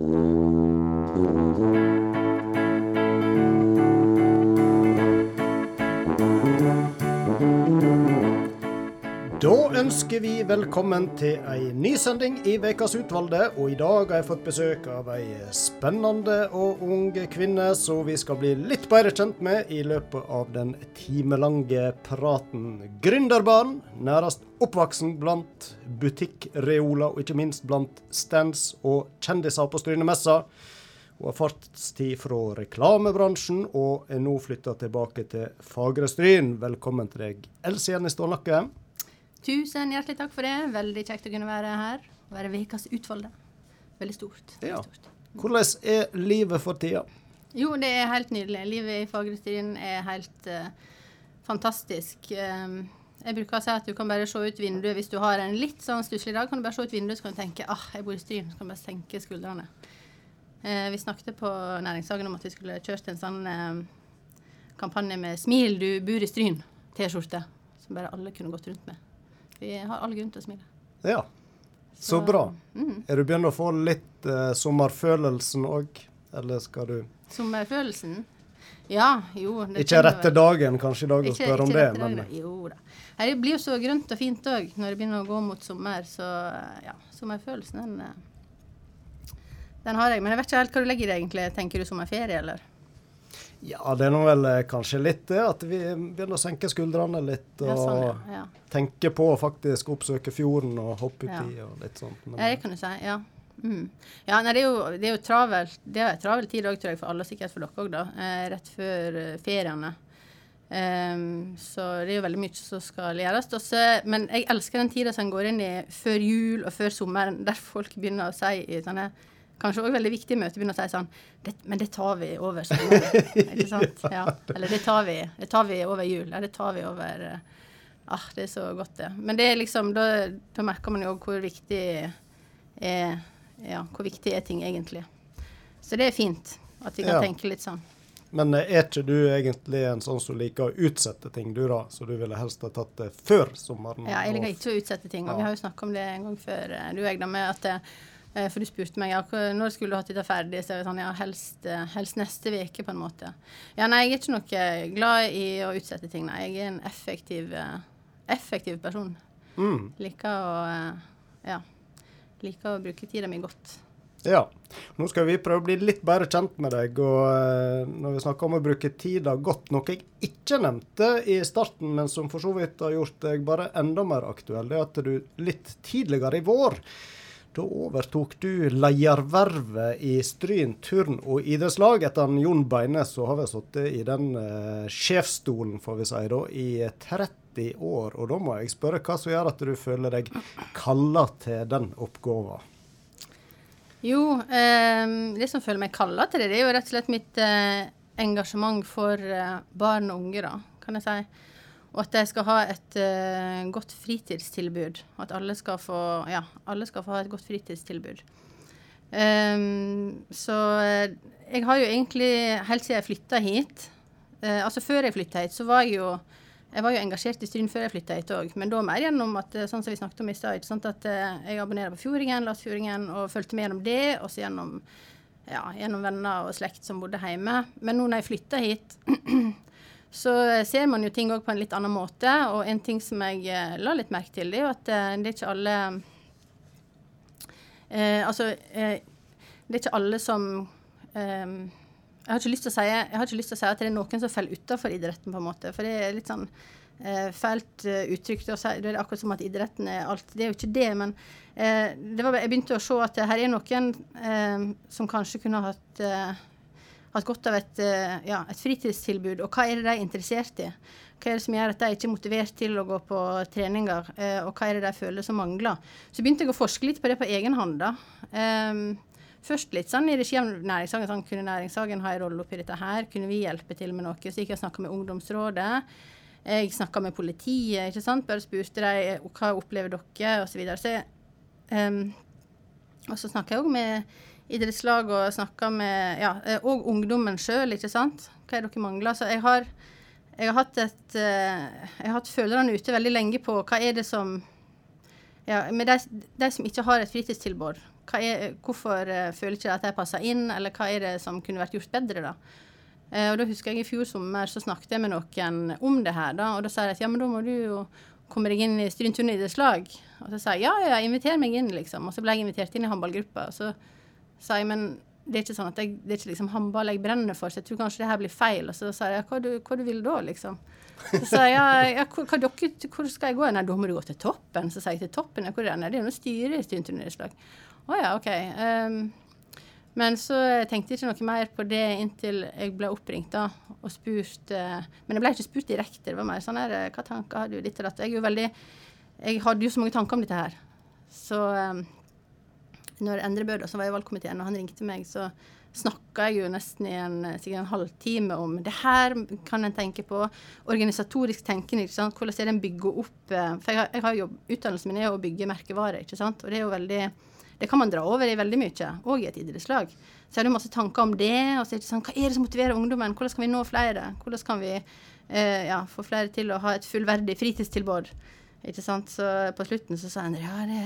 Thank you. Ønsker vi velkommen til ei ny sending i Ukas utvalgte. Og i dag har jeg fått besøk av ei spennende og ung kvinne som vi skal bli litt bedre kjent med i løpet av den timelange praten. Gründerbarn, nærest oppvoksen blant butikkreoler, og ikke minst blant stands og kjendiser på Strynemessa. Hun har fartstid fra reklamebransjen og er nå flytta tilbake til Fagre Stryn. Velkommen til deg, Else Jenny Stålnakke. Tusen hjertelig takk for det. Veldig kjekt å kunne være her. Være ukas utvalgte. Veldig stort. Veldig Ja. Hvordan er livet for tida? Jo, det er helt nydelig. Livet i Fagerstien er helt uh, fantastisk. Um, jeg bruker å si at du kan bare se ut vinduet hvis du har en litt sånn stusslig dag. kan du bare se ut vinduet så kan du tenke ah, jeg bor i Stryn. Så kan du bare senke skuldrene. Eh, vi snakket på Næringsdagen om at vi skulle kjørt en sånn eh, kampanje med 'Smil, du bor i Stryn' T-skjorte. Som bare alle kunne gått rundt med. Vi har all grunn til å smile. Ja, så bra. Mm. Er du begynt å få litt uh, sommerfølelsen òg, eller skal du Sommerfølelsen? Ja, jo. det Ikke rette dagen kanskje i dag å spørre om det, men. Jo da. Her blir jo så grønt og fint òg når det begynner å gå mot sommer. Så ja, sommerfølelsen, den, eh, den har jeg. Men jeg vet ikke helt hva du legger i det, egentlig. Tenker du sommerferie, eller? Ja, det er nå vel eh, kanskje litt det at vi begynner å senke skuldrene litt og Ja, sånn, ja. ja. tenke på å faktisk oppsøke fjorden og hoppe Ja. uti og litt sånt. Men, Ja, det kan du si. Ja. Mm. Ja, nei, det er jo, det er jo travelt. Det er en travel tid òg, tror jeg, for alle, sikkert for dere òg, da. Eh, rett før eh, feriene. Um, så det er jo veldig mye som skal gjøres. Også, men jeg elsker den tida som går inn i før jul og før sommeren, der folk begynner å si i sånne Kanskje òg veldig viktige møter begynner å si sånn det, Men det tar vi over sommeren. ikke sant? Ja. Eller det tar, vi, det tar vi over jul. Ja, det tar vi over eh, Ah, det er så godt, det. Men det er liksom, da, da merker man jo òg hvor viktig er ja, hvor viktig er ting egentlig. Så det er fint at vi kan Ja. tenke litt sånn. men eh, er ikke du egentlig en sånn som liker å utsette ting, du da? Så du ville helst ha tatt det før sommeren? Ja, jeg liker ikke å utsette ting. Og Ja. vi har jo snakka om det en gang før, eh, du og jeg, da, med at For du spurte meg ja, når skulle du hatt dette ferdig. Så jeg var sånn, ja, helst, eh, helst neste uke, på en måte. Ja, nei, jeg er ikke noe glad i å utsette ting, nei. Jeg er en effektiv, eh, effektiv person. Mm. Liker å eh, Ja. Liker å bruke tida mi godt. Ja. Nå skal vi prøve å bli litt bedre kjent med deg. Og eh, når vi snakker om å bruke tida godt, noe jeg ikke nevnte i starten, men som for så vidt har gjort deg bare enda mer aktuell, det er at du litt tidligere i vår da overtok du ledervervet i Stryn turn- og idrettslag. Etter Jon Beines så har vi sittet i den eh, sjefsstolen, får vi si, da, i 30 år. Og da må jeg spørre hva som gjør at du føler deg kalla til den oppgaven? Jo, eh, det som føler meg kalla til det, det er jo rett og slett mitt eh, engasjement for eh, barn og unge, da, kan jeg si. Og at de skal ha et uh, godt fritidstilbud. At alle skal få, ja, alle skal få ha et godt fritidstilbud. Um, så eh, jeg har jo egentlig, helt siden jeg flytta hit uh, Altså før jeg flytta hit, så var jeg jo jeg var jo engasjert i Stryn før jeg flytta hit òg, men da mer gjennom at, sånn som vi snakket om i sted, sånn at jeg abonnerer på Fjordingen, las Fjordingen og fulgte med gjennom det, og så gjennom, ja, gjennom venner og slekt som bodde hjemme. Men nå når jeg flytta hit, så eh, ser man jo ting òg på en litt annen måte. Og en ting som jeg eh, la litt merke til, det er jo at eh, det er ikke alle eh, Altså, eh, det er ikke alle som eh, jeg har, ikke si, jeg har ikke lyst til å si at det er noen som faller utafor idretten, på en måte. For det er litt sånn fælt uttrykk. Det er akkurat som at idretten er alt. Det er jo ikke det, men det var, jeg begynte å se at her er noen som kanskje kunne hatt, hatt godt av et, eh, ja, et fritidstilbud. Og hva er det de er interessert i? Hva er det som gjør at de ikke er motivert til å gå på treninger? Eh, og hva er det de føler som mangler? Så begynte jeg å forske litt på det på egen hånd. da. Um, Først litt sånn i regi av Næringshagen. Sånn, kunne Næringshagen ha en rolle oppi dette her? Kunne vi hjelpe til med noe? Så gikk jeg og snakka med Ungdomsrådet. Jeg snakka med politiet, ikke sant. Bare spurte de hva opplever dere, osv. Så, videre. så ehm, og så snakka jeg òg med idrettslag og snakka med ja, eh, og ungdommen sjøl, ikke sant. Hva er dere mangler? Så jeg har, jeg har hatt et eh, Jeg har hatt følerne ute veldig lenge på hva er det som ja, Med de, de som ikke har et fritidstilbud, er, hvorfor uh, føler ikke at jeg passer inn, eller hva er det som kunne vært gjort bedre, da. Og da husker jeg i fjor sommer så snakket jeg med noen om det her, da, og da sa jeg at ja, men da må du jo komme deg inn i Stryn idrettslag. Og så sa jeg ja, ja, inviter meg inn, liksom. Og så ble jeg invitert inn i håndballgruppa. Og så sa jeg men det er ikke sånn at jeg, det er ikke liksom håndball jeg brenner for, så jeg tror kanskje det her blir feil. Og så sa jeg hva du, hva du vil da, liksom. Så sa jeg ja, hvor, hvor skal jeg gå? Nei, da må du gå til toppen. Så sa jeg til toppen, ja, hvor er det? Det er jo noe styre i Stundturnidrettslag. Å ja, OK. Um, men så tenkte jeg ikke noe mer på det inntil jeg ble oppringt da, og spurt uh, Men jeg ble ikke spurt direkte. Det var mer sånn her Hva tanker har du? Ditt og datt. Jeg er jo veldig Jeg hadde jo så mange tanker om dette her. Så um, når Endre Bø, som var i valgkomiteen, og han ringte meg, så snakka jeg jo nesten i en, sikkert en halvtime om det her kan en tenke på. Organisatorisk tenkende. ikke sant? Hvordan er det en bygger opp eh, For jeg har, jeg har jo utdannelsen min er å bygge merkevarer, ikke sant. Og det er jo veldig det kan man dra over i veldig mye, òg i et idrettslag. Så jeg hadde masse tanker om det. og så er det sånn, Hva er det som motiverer ungdommen? Hvordan kan vi nå flere? Hvordan kan vi eh, ja, få flere til å ha et fullverdig fritidstilbud? Ikke sant? Så på slutten så sa han ja, det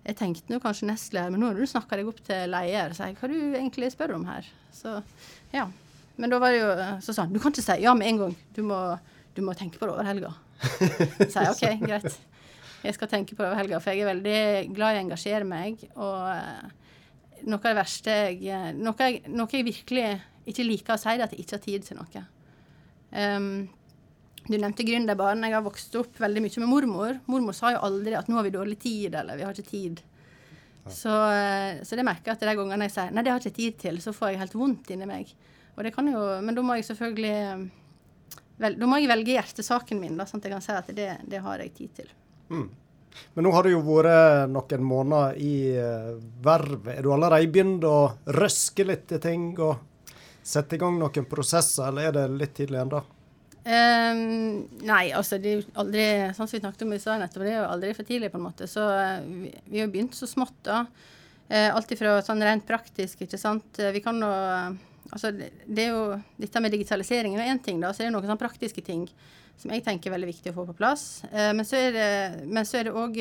jeg tenkte nå kanskje nestleder, men nå har du snakka deg opp til leder. Så jeg, hva du egentlig spør om her? Så ja. Men da var det jo så sånn, du kan ikke si ja med en gang. Du må, du må tenke på det over helga. Så sa jeg OK, greit. Jeg skal tenke på det over helga, for jeg er veldig glad i å engasjere meg. Og uh, noe av det verste jeg noe, jeg noe, jeg virkelig ikke liker å si, det er at jeg ikke har tid til noe. Um, du nevnte gründerbarn. Jeg har vokst opp veldig mye med mormor. Mormor sa jo aldri at 'nå har vi dårlig tid', eller 'vi har ikke tid'. Ja. Så, eh, så, det merker jeg at de gangene jeg sier 'nei, det har jeg ikke tid til', så får jeg helt vondt inni meg. Og det kan jo, Men da må jeg selvfølgelig vel, Da må jeg velge hjertesaken min, da, sånn at jeg kan si at det, det har jeg tid til. Mm. Men nå har det jo vært noen måneder i vervet. Er du allerede begynt å røske litt i ting og sette i gang noen prosesser, eller er det litt tidlig ennå? Um, nei, altså det er jo aldri Sånn som vi snakket om i nettopp, det er jo aldri for tidlig, på en måte. Så uh, vi, vi, har begynt så smått, da. Uh, alt ifra sånn rent praktisk, ikke sant. Uh, vi kan nå Altså, det, er jo Dette med digitaliseringen er én ting, da. Så det er noen sånn praktiske ting som jeg tenker er veldig viktig å få på plass. men så er det òg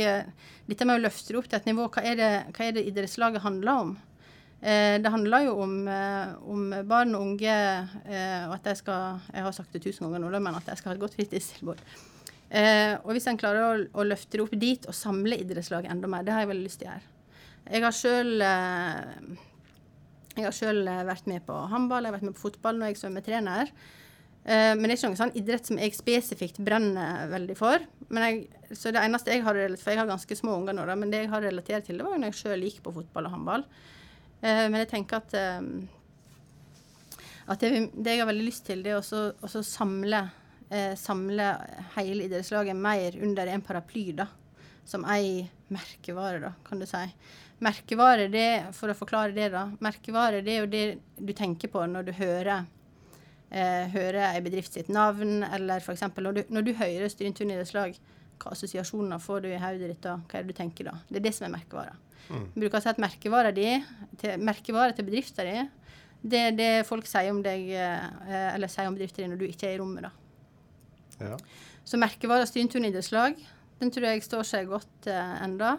dette med å løfte det opp til et nivå. Hva er det, hva er det idrettslaget handler om? Eh, det handler jo om, eh, om, barn og unge, eh, og at jeg skal Jeg har sagt det tusen ganger nå, men at jeg skal ha et godt fritidstilbud. og hvis en klarer å, å, løfte det opp dit og samle idrettslag enda mer, det har jeg veldig lyst til å gjøre. Jeg har sjøl jeg har sjøl vært med på håndball, jeg har vært med på fotball når jeg svømmetrener. Uh, men det er ikke noen sånn idrett som jeg spesifikt brenner veldig for. Jeg, så det eneste jeg har For jeg har ganske små unger nå, men det jeg har relatert til, det var når jeg sjøl gikk på fotball og håndball. Eh, men jeg tenker at, eh, at det, det, jeg har veldig lyst til, det er å samle, eh, samle hele idrettslaget mer under en paraply, da. Som ei merkevare, da, kan du si. Merkevare, det, for å forklare det, da. Merkevare det er jo det du tenker på når du hører eh, hører ei bedrift sitt navn, eller f.eks. Når, når du hører Stryntun idrettslag, hva assosiasjoner får du i hodet ditt da? Hva er det du tenker da? Det er det som er merkevara. Mm. Bruker å si at merkevarer di, til, merkevare til bedriften din, det er det folk sier om deg, eh, eller sier om bedriften din når du ikke er i rommet. da. Ja. Så merkevarer Stryntun idrettslag, den tror jeg står seg godt eh, enda.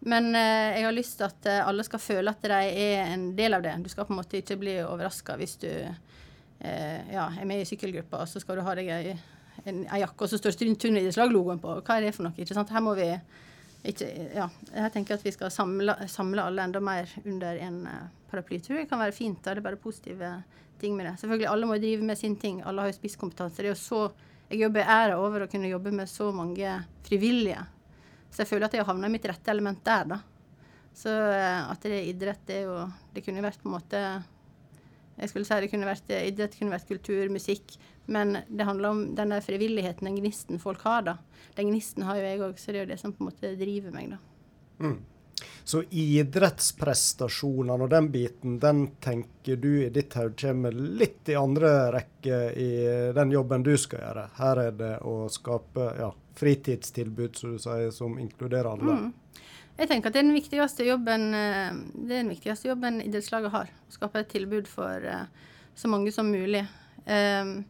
Men eh, jeg har lyst til at uh, alle skal føle at de er en del av det. Du skal på en måte ikke bli overraska hvis du eh, ja, er med i sykkelgruppa, og så skal du ha deg ei, en, en jakke, og så står Stryntun idrettslag-logoen på. Hva er det for noe? ikke sant? Her må vi ikke, ja, jeg tenker at vi skal samle, samle alle enda mer under en uh, paraply. Det kan være fint. Da. Det er bare positive ting med det. Selvfølgelig, Alle må drive med sin ting. Alle har jo spisskompetanse. Det er jo så, jeg jobber æra over å kunne jobbe med så mange frivillige. Så jeg føler at jeg har havna i mitt rette element der, da. Så uh, at det er idrett, det er jo Det kunne vært på en måte Jeg skulle si det kunne vært idrett, kunne vært kultur, musikk. Men det handler om den der frivilligheten, den gnisten folk har, da. Den gnisten har jo jeg òg, så det er jo det som på en måte driver meg, da. Mm. Så idrettsprestasjonene og den biten, den tenker du i ditt hode kommer litt i andre rekke i den jobben du skal gjøre. Her er det å skape ja, fritidstilbud, som du sier, som inkluderer alle. Mm. Jeg tenker at det er den viktigste jobben, eh, det er den viktigste jobben idrettslaget har. Å skape et tilbud for uh, så mange som mulig. Um,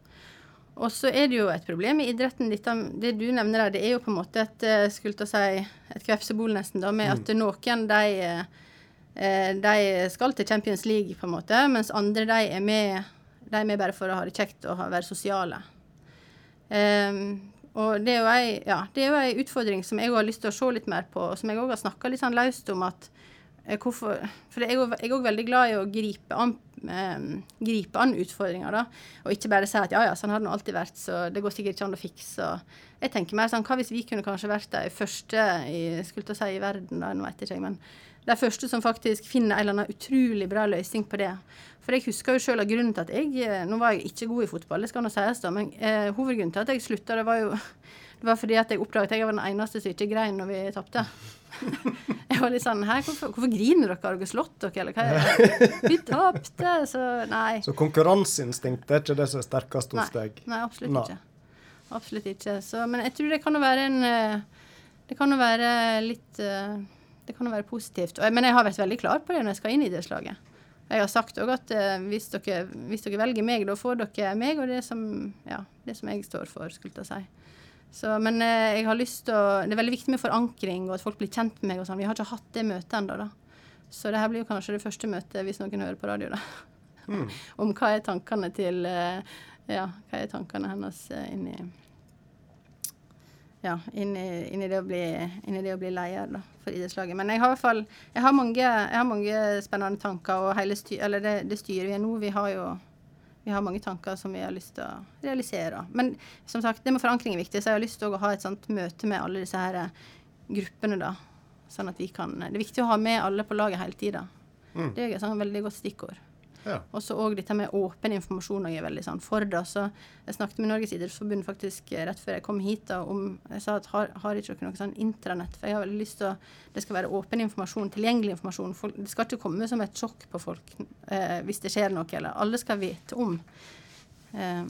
og så er det jo et problem i idretten. Dette, det du nevner der, det er jo på en måte et eh, skulle si, et kvepsebol nesten, da, med mm. at noen de, eh, de skal til Champions League, på en måte, mens andre de er med, de er med bare for å ha det kjekt og være sosiale. Um, og det er, jo ei, ja, er jo ei utfordring som jeg har lyst til å se litt mer på, og som jeg òg har snakka litt sånn løst om at eh, hvorfor, For jeg er òg veldig glad i å gripe an, eh, gripe an utfordringer, da. Og ikke bare si at ja, ja, sånn har det alltid vært, så det går sikkert ikke an å fikse. Og jeg tenker mer sånn, hva hvis vi kunne kanskje vært de første i, skulle si i verden, da, nå vet jeg ikke, men de første som faktisk finner en eller annen utrolig bra løsning på det. For jeg husker jo sjøl grunnen til at jeg eh, Nå var jeg ikke god i fotball, det skal nå sies, da, men eh, hovedgrunnen til at jeg slutta, det var jo det var fordi at jeg oppdaget at jeg var den eneste som ikke grein når vi tapte. jeg var litt sånn Hæ, hvorfor, hvorfor griner dere? Har dere slått dere, eller hva er det? Vi tapte, så nei. Så konkurranseinstinktet er ikke det som er sterkest hos deg? Nei, absolutt nei. ikke. Absolutt ikke. Så, men jeg tror det kan jo være en eh, Det kan jo være litt eh, Det kan jo være positivt. Men jeg har vært veldig klar på det når jeg skal inn i det slaget. Jeg har sagt òg at uh, hvis, dere, hvis, dere, velger meg, da får dere meg og det som, ja, det som jeg står for, skulle jeg si. Så, men uh, jeg har lyst til å Det er veldig viktig med forankring, og at folk blir kjent med meg og sånn. Vi har ikke hatt det møtet ennå, da. Så det her blir jo kanskje det første møtet, hvis noen hører på radio, da. Mm. Om hva er tankene til uh, Ja, hva er tankene hennes inni ja, inn i, inn i, bli, inn i det å bli leder da, for idrettslaget. Men jeg har i hvert fall jeg har mange, jeg har mange spennende tanker, og styr, eller det, det styret vi er nå, vi har jo vi har mange tanker som vi har lyst til å realisere. Men som sagt, det med forankring er viktig, så jeg har lyst til å ha et sånt møte med alle disse her eh, gruppene. da, sånn at vi kan, Det er viktig å ha med alle på laget hele tida. Mm. Det er et sånn veldig godt stikkord. Ja. Og så òg dette med åpen informasjon er veldig sånn for det. Så jeg snakket med Norges idrettsforbund faktisk eh, rett før jeg kom hit da, om Jeg sa at har, har ikke dere noe sånn intranett? For jeg har veldig lyst til å det skal være åpen informasjon, tilgjengelig informasjon. Folk, det skal ikke komme som et sjokk på folk eh, hvis det skjer noe. Eller alle skal vite om. Eh,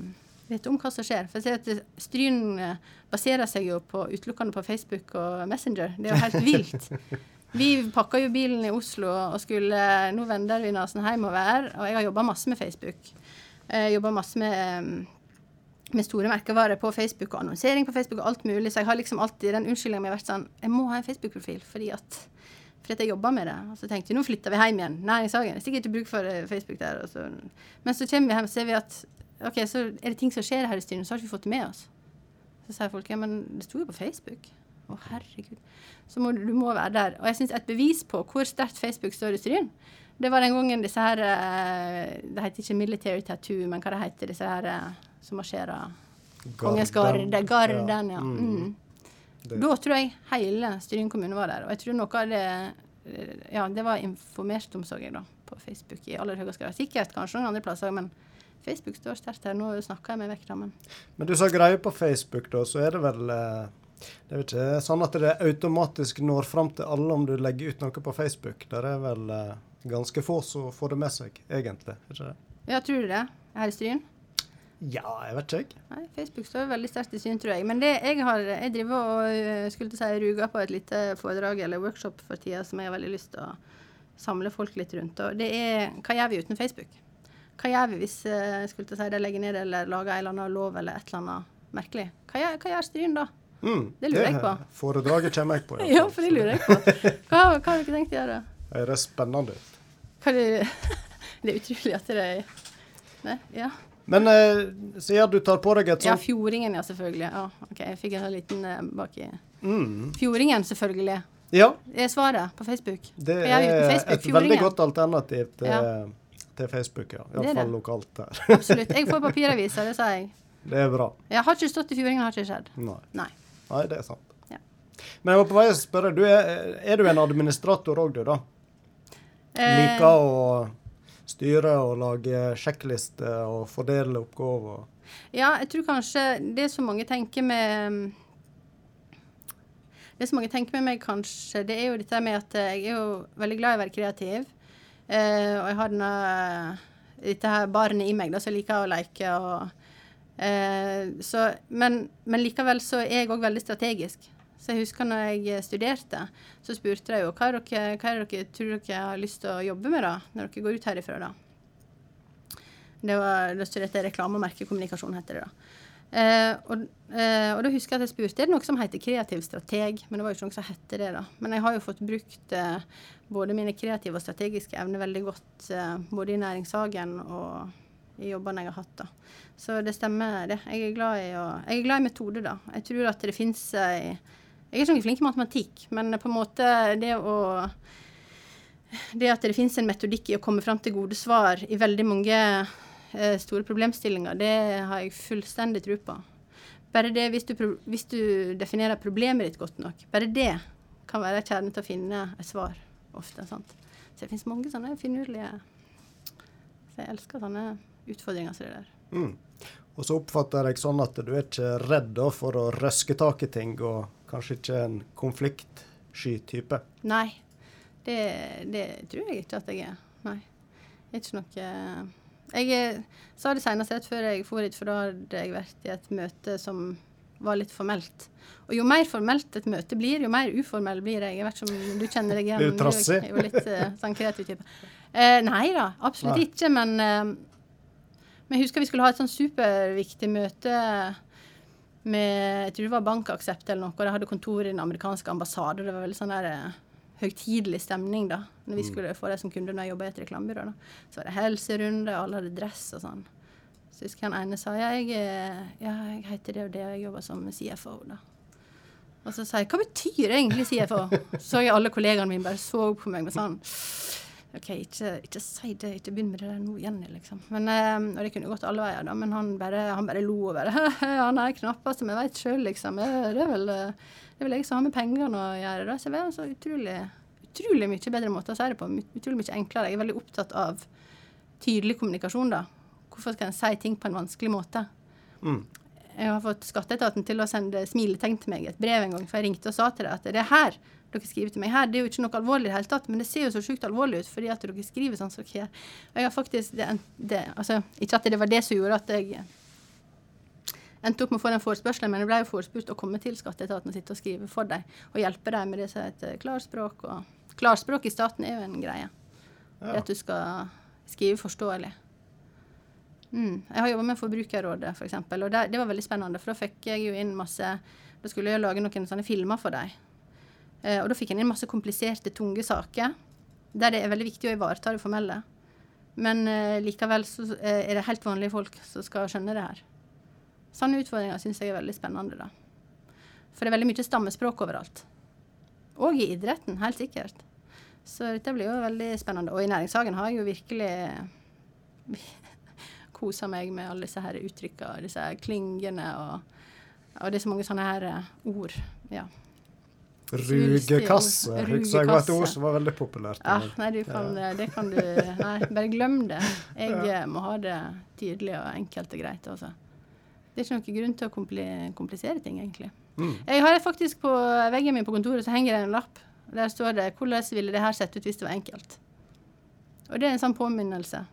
vite om hva som skjer. For jeg ser at Stryn eh, baserer seg jo på utelukkende på Facebook og Messenger. Det er jo helt vilt. Vi pakka jo bilen i Oslo og skulle Nå vender vi nesen hjemover. Og jeg har jobba masse med Facebook. Jeg jobba masse med, eh, med store merkevarer på Facebook og annonsering på Facebook og alt mulig. Så jeg har liksom alltid den unnskyldninga mi vært sånn Jeg må ha en Facebook-profil fordi at fordi jeg jobba med det. Og så tenkte vi nå flytter vi hjem igjen. Næringshagen er sikkert ikke bruk for eh, Facebook der. Så. Men så kommer vi hjem og ser vi at OK, så er det ting som skjer her i styret, så har ikke vi fått det med oss. Så sier folk ja, men det sto jo på Facebook. Å, herregud. Så må, du må være der. Og jeg syns et bevis på hvor sterkt Facebook står i Stryn, det var den gangen disse her eh, Det heter ikke military tattoo, men hva det heter disse her eh, som marsjerer Kongens garde. Garden, ja. Mm. mm. Da tror jeg hele Stryn kommune var der. Og jeg tror noe av det eh, Ja, det var informert om, så jeg, da, på Facebook i aller høyeste grad. Sikkert kanskje noen andre plasser, men Facebook står sterkt her. Nå snakker jeg meg vekk, da, men Men du sa greie på Facebook, da, så er det vel eh det er jo ikke sånn at det automatisk når fram til alle om du legger ut noe på Facebook. Der er vel eh, ganske få som får det med seg, egentlig. ikke det? Ja, tror du det? Her i Stryn? Ja, jeg vet ikke. Nei, Facebook står veldig sterkt i syn, tror jeg. Men det jeg har Jeg driver og eh, skulle til å si ruger på et lite foredrag eller workshop for tida som jeg har veldig lyst til å samle folk litt rundt. Og det er hva gjør vi uten Facebook? Hva gjør vi hvis uh, skulle til å si, de legger ned eller lager en eller annen lov eller et eller annet merkelig? Hva gjør, hva gjør Stryn da? Mm, det lurer jeg på. Foredraget kommer jeg på. ja, for det lurer jeg på. Hva, hva har dere tenkt å gjøre? Det er spennende er Det, det, er utrolig at det er Nei, ja. Men eh, sier du tar på deg et sånt Ja, Fjordingen, ja, selvfølgelig. Ja, ok, Jeg fikk en sånn liten eh, baki. Mm. Fjordingen, selvfølgelig. Ja. Det er svaret på Facebook. Det er Facebook, et veldig godt alternativ til, ja. til Facebook, ja. Iallfall lokalt her. Absolutt. Jeg får papiraviser, det sa jeg. Det er bra. Jeg har ikke stått i fjordingen, har ikke skjedd. Nei. Nei. Nei det er sant. Ja. Men jeg var på vei å spørre, du er, er, du en administrator òg, du, da? Eh, Liker å styre og lage sjekklister og fordele oppgaver? Ja, jeg tror kanskje det som mange tenker med Det som mange tenker med meg, kanskje, det er jo dette med at jeg er jo veldig glad i å være kreativ. Eh, og jeg har denne, dette her barnet i meg da, som liker å leke og Eh, så, men, men, likevel så er jeg òg veldig strategisk. Så jeg husker når jeg studerte, så spurte jeg jo hva er dere, hva er dere tror dere har lyst til å jobbe med da, når dere går ut herifra. da. Det var, da studerte jeg reklame- og merkekommunikasjon, heter det da. Eh, og, eh, og da husker jeg at jeg spurte er det noe som heter kreativ strateg, men det var jo ikke noe som hette det. da. Men jeg har jo fått brukt eh, både mine kreative og strategiske evner veldig godt, eh, både i næringshagen og i jobbene jeg har hatt. da. Så det stemmer, det. Jeg er glad i, å, jeg er glad i metode, da. Jeg tror at det fins Jeg er ikke flink i matematikk, men på en måte det å det at det finnes en metodikk i å komme fram til gode svar i veldig mange eh, store problemstillinger, det har jeg fullstendig tro på. Bare det, hvis du, hvis du, definerer problemet ditt godt nok, bare det kan være kjernen til å finne et svar ofte. sant? Så det finnes mange sånne finurlige Så jeg elsker sånne utfordringer som det der. Mm. Og så oppfatter jeg sånn at du er ikke redd for å røske tak i ting, og kanskje ikke en konfliktsky type? Nei, det, det, tror jeg ikke at jeg er. Nei. Det er ikke noe Jeg sa det senest rett før jeg for hit, for da hadde jeg vært i et møte som var litt formelt. Og jo mer formelt et møte blir, jo mer uformell blir jeg. Jeg vet ikke om du kjenner deg igjen. Du er jo trassig. Du er jo litt uh, sånn kreativ type. Eh, nei da, absolutt nei. ikke. Men, uh, men jeg husker vi skulle ha et sånn superviktig møte med Jeg tror det var bankaksept eller noe. og De hadde kontor i den amerikanske ambassade. Det var veldig sånn der uh, høytidelig stemning da, når vi mm. skulle få det som kunder når jeg jobba i et reklamebyrå. da. Så var det helserunde, alle hadde dress og sånn. Så husker jeg han ene sa ja, jeg, ja, jeg heter det og det, og jeg jobber som CFO. da. Og så sa jeg hva betyr egentlig CFO? Så jeg alle kollegaene mine bare så på meg med sånn OK, ikke, ikke si det, ikke begynn med det der nå igjen, liksom. Men, um, og det kunne gått alle veier, da, men han bare, han bare lo og bare Han er knappast som jeg veit sjøl, liksom. Det er vel det er vil jeg som har med pengene å gjøre. Da. Så det er en så utrolig, utrolig mye bedre måte å si det på. Utrolig mye enklere. Jeg er veldig opptatt av tydelig kommunikasjon, da. Hvorfor skal en si ting på en vanskelig måte? Mm. Jeg har fått skatteetaten til å sende smiletegn til meg i et brev en gang, for jeg ringte og sa til deg at det er her dere skriver til meg her. Det er jo ikke noe alvorlig i det hele tatt, men det ser jo så sjukt alvorlig ut fordi at dere skriver sånn som dere gjør. Og jeg har faktisk det, det, altså, Ikke at det var det som gjorde at jeg endte opp med å få den forespørselen, men jeg ble jo forespurt å komme til skatteetaten og sitte og skrive for dem og hjelpe dem med det som heter klarspråk. Og klarspråk i staten er jo en greie. Ja. Det at du skal skrive forståelig. Mm. Jeg har jobba med Forbrukerrådet, f.eks., for eksempel, og det, det, var veldig spennende. For da fikk jeg jo inn masse Da skulle jeg lage noen sånne filmer for dem. Eh, og da fikk jeg inn masse kompliserte, tunge saker der det er veldig viktig å ivareta det formelle. Men eh, likevel så eh, er det helt vanlige folk som skal skjønne det her. Sånne utfordringer syns jeg er veldig spennende. da. For det er veldig mye stammespråk overalt. Og i idretten, helt sikkert. Så dette blir jo veldig spennende. Og i næringshagen har jeg jo virkelig kosa meg med alle disse her uttrykka, disse her klingene og, og det er så mange sånne her ord. ja. Rugekasse. Husker jeg var et ord som var veldig populært. Ja, nei, kan, ja. det kan du Nei, bare glem det. Jeg ja. må ha det tydelig og enkelt og greit. Også. Det er ikke noen grunn til å kompli komplisere ting, egentlig. Mm. Jeg har faktisk på veggen min på kontoret så henger det en lapp. Der står det 'Hvordan ville det her sett ut hvis det var enkelt?' Og det er en sånn påminnelse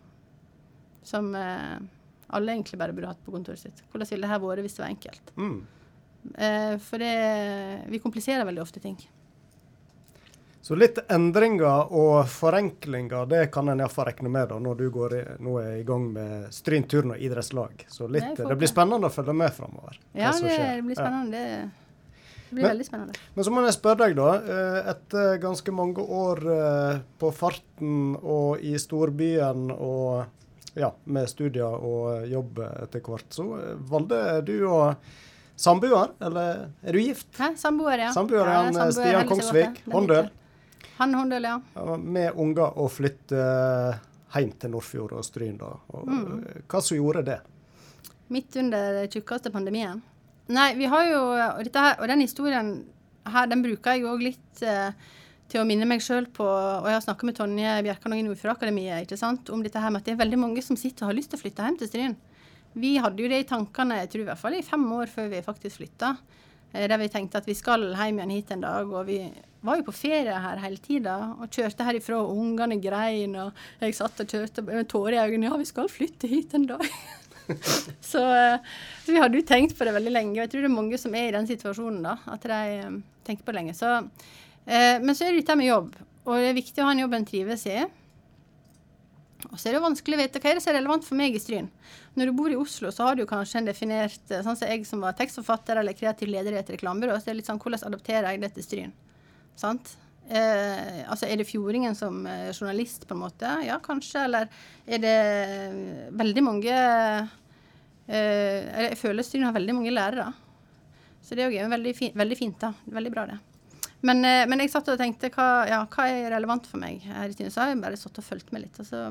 som eh, alle egentlig bare burde hatt på kontoret sitt. Hvordan ville det her vært hvis det var enkelt? Mm. Eh, for det, vi kompliserer veldig ofte ting. Så litt endringer og forenklinger, det kan en iallfall regne med da, når du går i, nå er i gang med Stryn turn og idrettslag. Så litt, det, det, blir spennende å følge med framover. Ja, det, det, blir spennende. Ja. Det blir men, veldig spennende. Men så må jeg spørre deg, da. Eh, etter ganske mange år eh, på farten og i storbyen og ja, med studier og jobb etter hvert, så valgte du å Samboer, eller er du gift? Hæ? Samboer, ja. Samboer, ja, ja Stian Kongsvik, Håndøl. Han Håndøl, ja. Med unger og flytte eh, hjem til Nordfjord og Stryn, da. Og, mm. Eh, hva som gjorde det? Midt under den tjukkeste pandemien. Nei, vi har jo Og, her, og den historien her, den bruker jeg òg litt eh, til å minne meg sjøl på Og jeg har snakka med Tonje Bjerkan og Nordfjordakademiet ikke sant, om dette her med at det er veldig mange som sitter og har lyst til å flytte hjem til Stryn. Vi hadde jo det i tankene jeg tror i hvert fall i fem år før vi faktisk flytta. Eh, der vi tenkte at vi skal hjem igjen hit en dag. Og vi var jo på ferie her hele tida og kjørte herifra, og ungene grein. Og jeg satt og kjørte med tårer i øynene. Ja, vi skal flytte hit en dag. så, eh, så, vi hadde jo tenkt på det veldig lenge. Og jeg tror det er mange som er i den situasjonen, da. At de eh, tenker på det lenge. Så, eh, men så er det dette med jobb. Og det er viktig å ha en jobb en trives i. Og så er det vanskelig å vite hva er det som er relevant for meg i Stryn. Når du bor i Oslo, så har du kanskje en definert eh, Sånn som jeg som var tekstforfatter eller kreativ leder i et reklamebyrå, så er det litt sånn hvordan adopterer jeg det til Stryn? Sant? Eh, altså Er det Fjordingen som eh, journalist, på en måte? Ja, kanskje. Eller er det veldig mange eh, Jeg føler Stryn har veldig mange lærere. Så det er jo veldig, fin, veldig fint. da. Veldig bra, det. Men, eh, men, jeg satt og tenkte hva, ja, hva er relevant for meg her i Tynesa? Jeg bare satt og fulgte med litt. Og så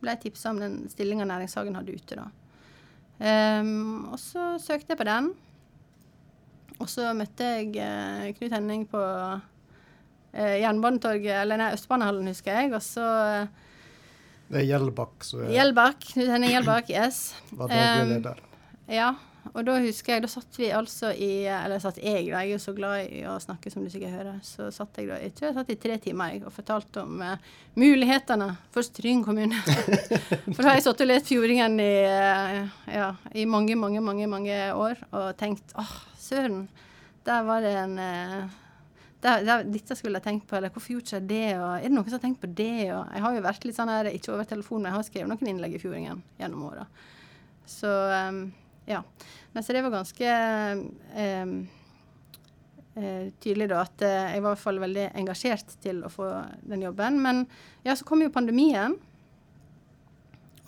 ble jeg tipsa om den stillinga Næringshagen hadde ute da. Um, og så søkte jeg på den. Og så møtte jeg uh, Knut Henning på uh, Jernbanetorget, eller nei, Østbanehallen, husker jeg. Og så uh, Det er Gjelbakk. Gjelbakk. Knut Henning Gjelbakk, yes. Var daglig leder. Um, ja. Og da husker jeg, da satt vi altså i Eller satt jeg, da, jeg er jo så glad i å snakke, som du sikkert hører. Så satt jeg da jeg tror jeg satt i tre timer jeg, og fortalte om uh, mulighetene for Stryn kommune. for da har jeg sittet og lest Fjordingen i, uh, ja, i mange, mange, mange mange år og tenkt åh, søren, der var det en uh, der, der, dette skulle jeg tenkt på, eller hvorfor gjorde jeg det, og er det noen som har tenkt på det, og Jeg har jo vært litt sånn her, ikke over telefonen, men jeg har skrevet noen innlegg i Fjordingen gjennom åra. Så um, ja. Men så det var ganske eh, eh, tydelig da at eh, jeg var i hvert fall veldig engasjert til å få den jobben. Men ja, så kom jo pandemien.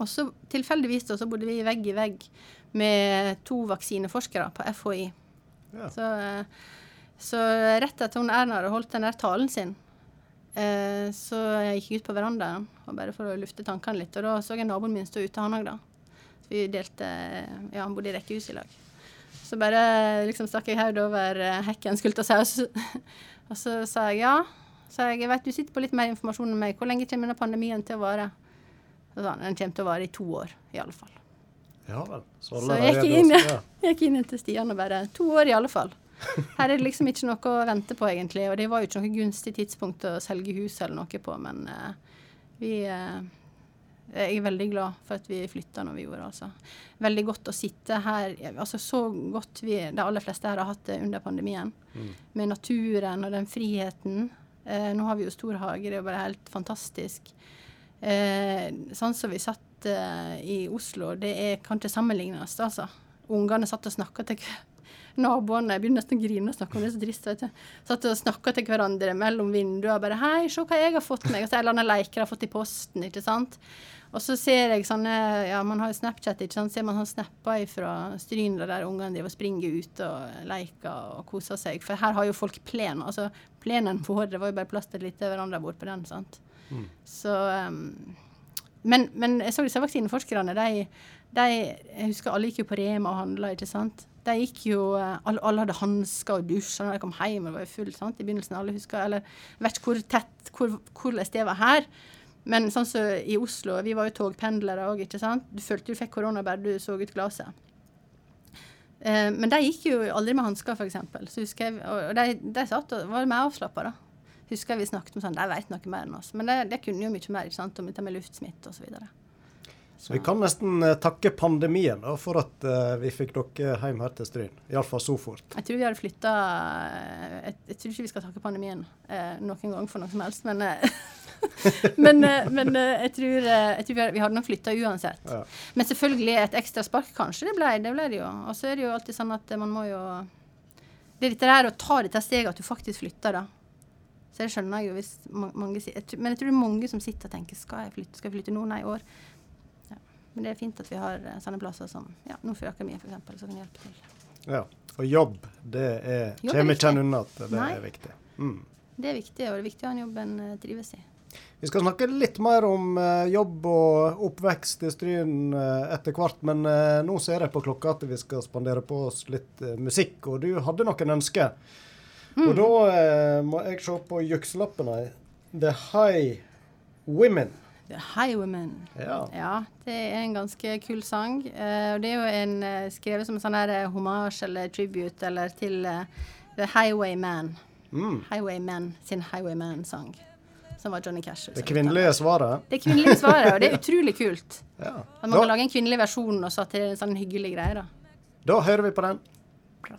Og så tilfeldigvis så bodde vi vegg i vegg med to vaksineforskere på FHI. Ja. Så, eh, så, rett etter hun Erna hadde holdt den der talen sin, eh, så jeg gikk ut på verandaen bare for å lufte tankene litt. Og da så jeg naboen min stå ute, han òg, da. Vi delte Ja, han bodde i rekkehus i lag. Så bare liksom stakk jeg hodet over eh, hekken, skulta saus. Og så sa jeg ja. Så jeg, jeg vet du sitter på litt mer informasjon enn meg. Hvor lenge kommer denne pandemien til å vare? Så sa han den kommer til å vare i to år, i alle fall. Ja vel. Så, så jeg gikk inn, ja. gikk inn til Stian og bare To år, i alle fall. Her er det liksom ikke noe å vente på, egentlig. Og det var jo ikke noe gunstig tidspunkt å selge hus eller noe på, men uh, vi uh, jeg er veldig glad for at vi flytta når vi gjorde altså. Veldig godt å sitte her. altså Så godt vi, de aller fleste her har hatt det under pandemien. Mm. Med naturen og den friheten. Eh, nå har vi jo stor hage, det er jo bare helt fantastisk. Eh, sånn som vi satt eh, i Oslo, det er, kan ikke sammenlignes, altså. Ungene satt og snakka til Naboene jeg begynner nesten å grine og snakke om det, er så trist. vet du. Satt og snakka til hverandre mellom vinduene. bare 'Hei, se hva jeg har fått meg.' Og så en eller annen leker har fått i posten. ikke sant? Og så ser jeg sånne Ja, man har jo Snapchat, ikke sant. Ser man sånn snapper fra Stryn der ungene driver og springer ute og leker og koser seg. For her har jo folk plen. Altså plenen vår, det var jo bare plass til et lite verandabord på den, sant. Mm. Så um, men, men, jeg så disse vaksineforskerne, de, de Jeg husker alle gikk jo på Rema og handla, ikke sant. De gikk jo, alle, alle hadde hansker og dusjer når de kom hjem. og var jo fullt sant, i begynnelsen. alle husker, eller Jeg vet ikke hvor tett, hvor, hvordan det var her. Men sånn som så i Oslo, vi var jo togpendlere òg, ikke sant. Du følte du fikk korona bare du så ut glasset. Eh, men de gikk jo aldri med hansker, f.eks. Og de, de satt og var mer avslappa, da. Husker vi snakket om sånn, de vet noe mer enn oss. Men de, de kunne jo mye mer ikke sant, om dette med luftsmitte osv. Så. Vi kan nesten uh, takke pandemien da, for at uh, vi fikk dere hjem her til Stryn. Iallfall så fort. Jeg tror vi hadde flytta uh, jeg, jeg, tror ikke vi skal takke pandemien noen gang for noe som helst, men men, eh, men eh, jeg, tror, eh, jeg, tror, vi hadde nok flytta uansett. Ja. Men selvfølgelig et ekstra spark, kanskje. Det ble det, ble det jo. Og så er det jo alltid sånn at man må jo Det er dette der å ta dette steget at du faktisk flytter, da. Så det skjønner jeg jo hvis mange sier Men jeg tror det er mange som sitter og tenker skal jeg flytte, skal jeg flytte nå? Nei, i år. Ja. Men det er fint at vi har sånne plasser som ja, Nordfjord Akademi f.eks., som kan hjelpe til. Ja. Og jobb, det er, kommer ikke unna at det Nei. er viktig. Mm. Det er viktig, og det er viktig å ha en jobb en trives i. Vi skal snakke litt mer om uh, jobb og oppvekst i Stryn uh, etter hvert, men uh, nå ser jeg på klokka at vi skal spandere på oss litt musikk, og du hadde noen ønsker. Mm. Og da må jeg se på jukselappene. The High Women. The High Women. Ja. ja. Det er en ganske kul sang. og det er jo en skrevet som en sånn her homasj eller tribute eller til The Highwayman. Mm. Highwayman sin Highwayman-sang som var Johnny Cash. Det kvinnelige svaret? Det kvinnelige svaret, og det er utrolig kult. ja. At man da, kan lage en kvinnelig versjon og så til en sånn hyggelig greie, da. Da hører vi på den. Bra.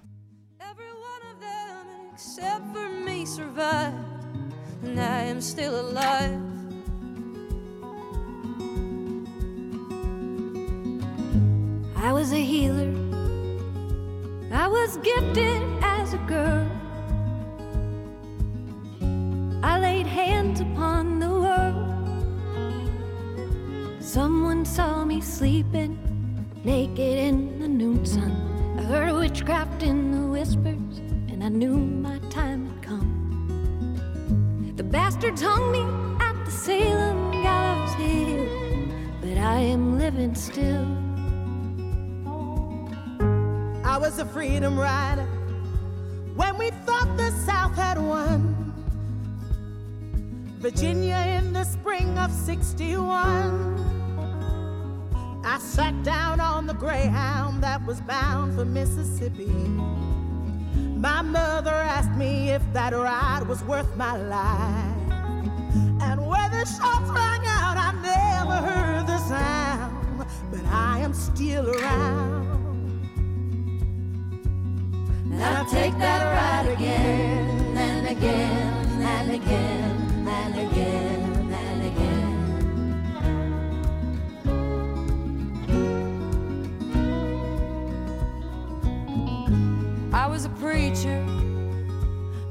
I was a healer. I was gifted as a girl. I laid hands upon the world. Someone saw me sleeping naked in the noon sun. I heard witchcraft in the whispers, and I knew my time had come. The bastards hung me at the Salem gallows hill, but I am living still. I was a freedom rider when we thought the South had won. Virginia in the spring of 61. I sat down on the Greyhound that was bound for Mississippi. My mother asked me if that ride was worth my life. And where the shots rang out, I never heard the sound, but I am still around. And I'll take that ride again and again and again preacher.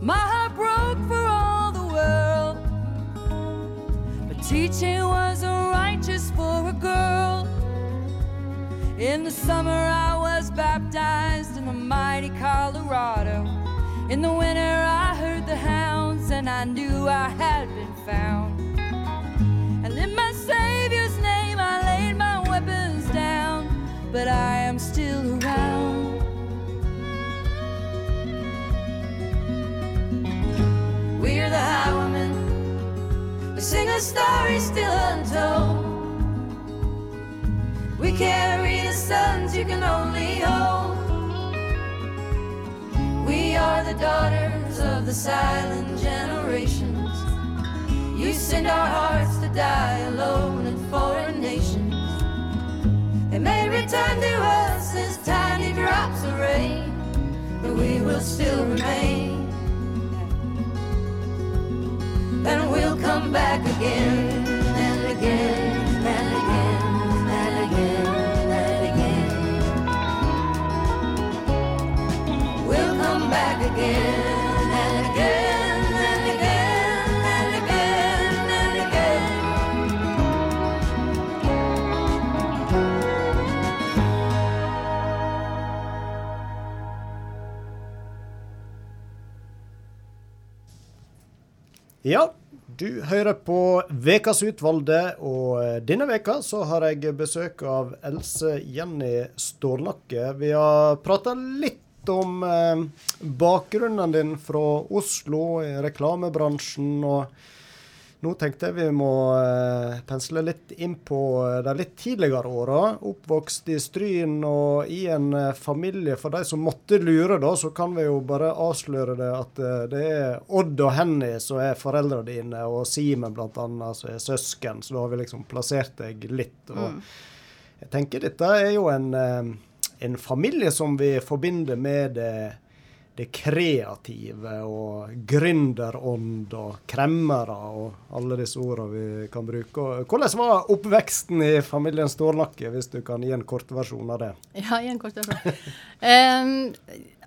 My heart broke for all the world. But teaching wasn't righteous for a girl. In the summer, I was baptized in the mighty Colorado. In the winter, I heard the hounds and I knew I had been found. And in my Savior's name, I laid my weapons down. But I am still the highwaymen. We sing a story still untold. We carry the sons you can only hold. We are the daughters of the silent generations. You send our hearts to die alone in foreign nations. They may return to us as tiny drops of rain, but we will still remain. Then we'll come back again Ja, du hører på Vekas utvalgte, og eh, denne veka så har jeg besøk av Else Jenny Stålnakke. Vi har prata litt om eh, bakgrunnen din fra Oslo, reklamebransjen, og nå tenkte jeg vi må eh, pensle litt inn på eh, de litt tidligere åra. Oppvokst i Stryn og i en eh, familie. For de som måtte lure, da, så kan vi jo bare avsløre det at det er Odd og Henny som er foreldrene dine, og Simen bl.a. som er søsken. Så da har vi liksom plassert deg litt. Og jeg tenker dette er jo en, en familie som vi forbinder med det det kreative og gründerånd og kremmere og alle disse ordene vi kan bruke. Hvordan var oppveksten i familien Stålnakke, hvis du kan gi en kortversjon av det? Ja, gi en kort versjon. Em,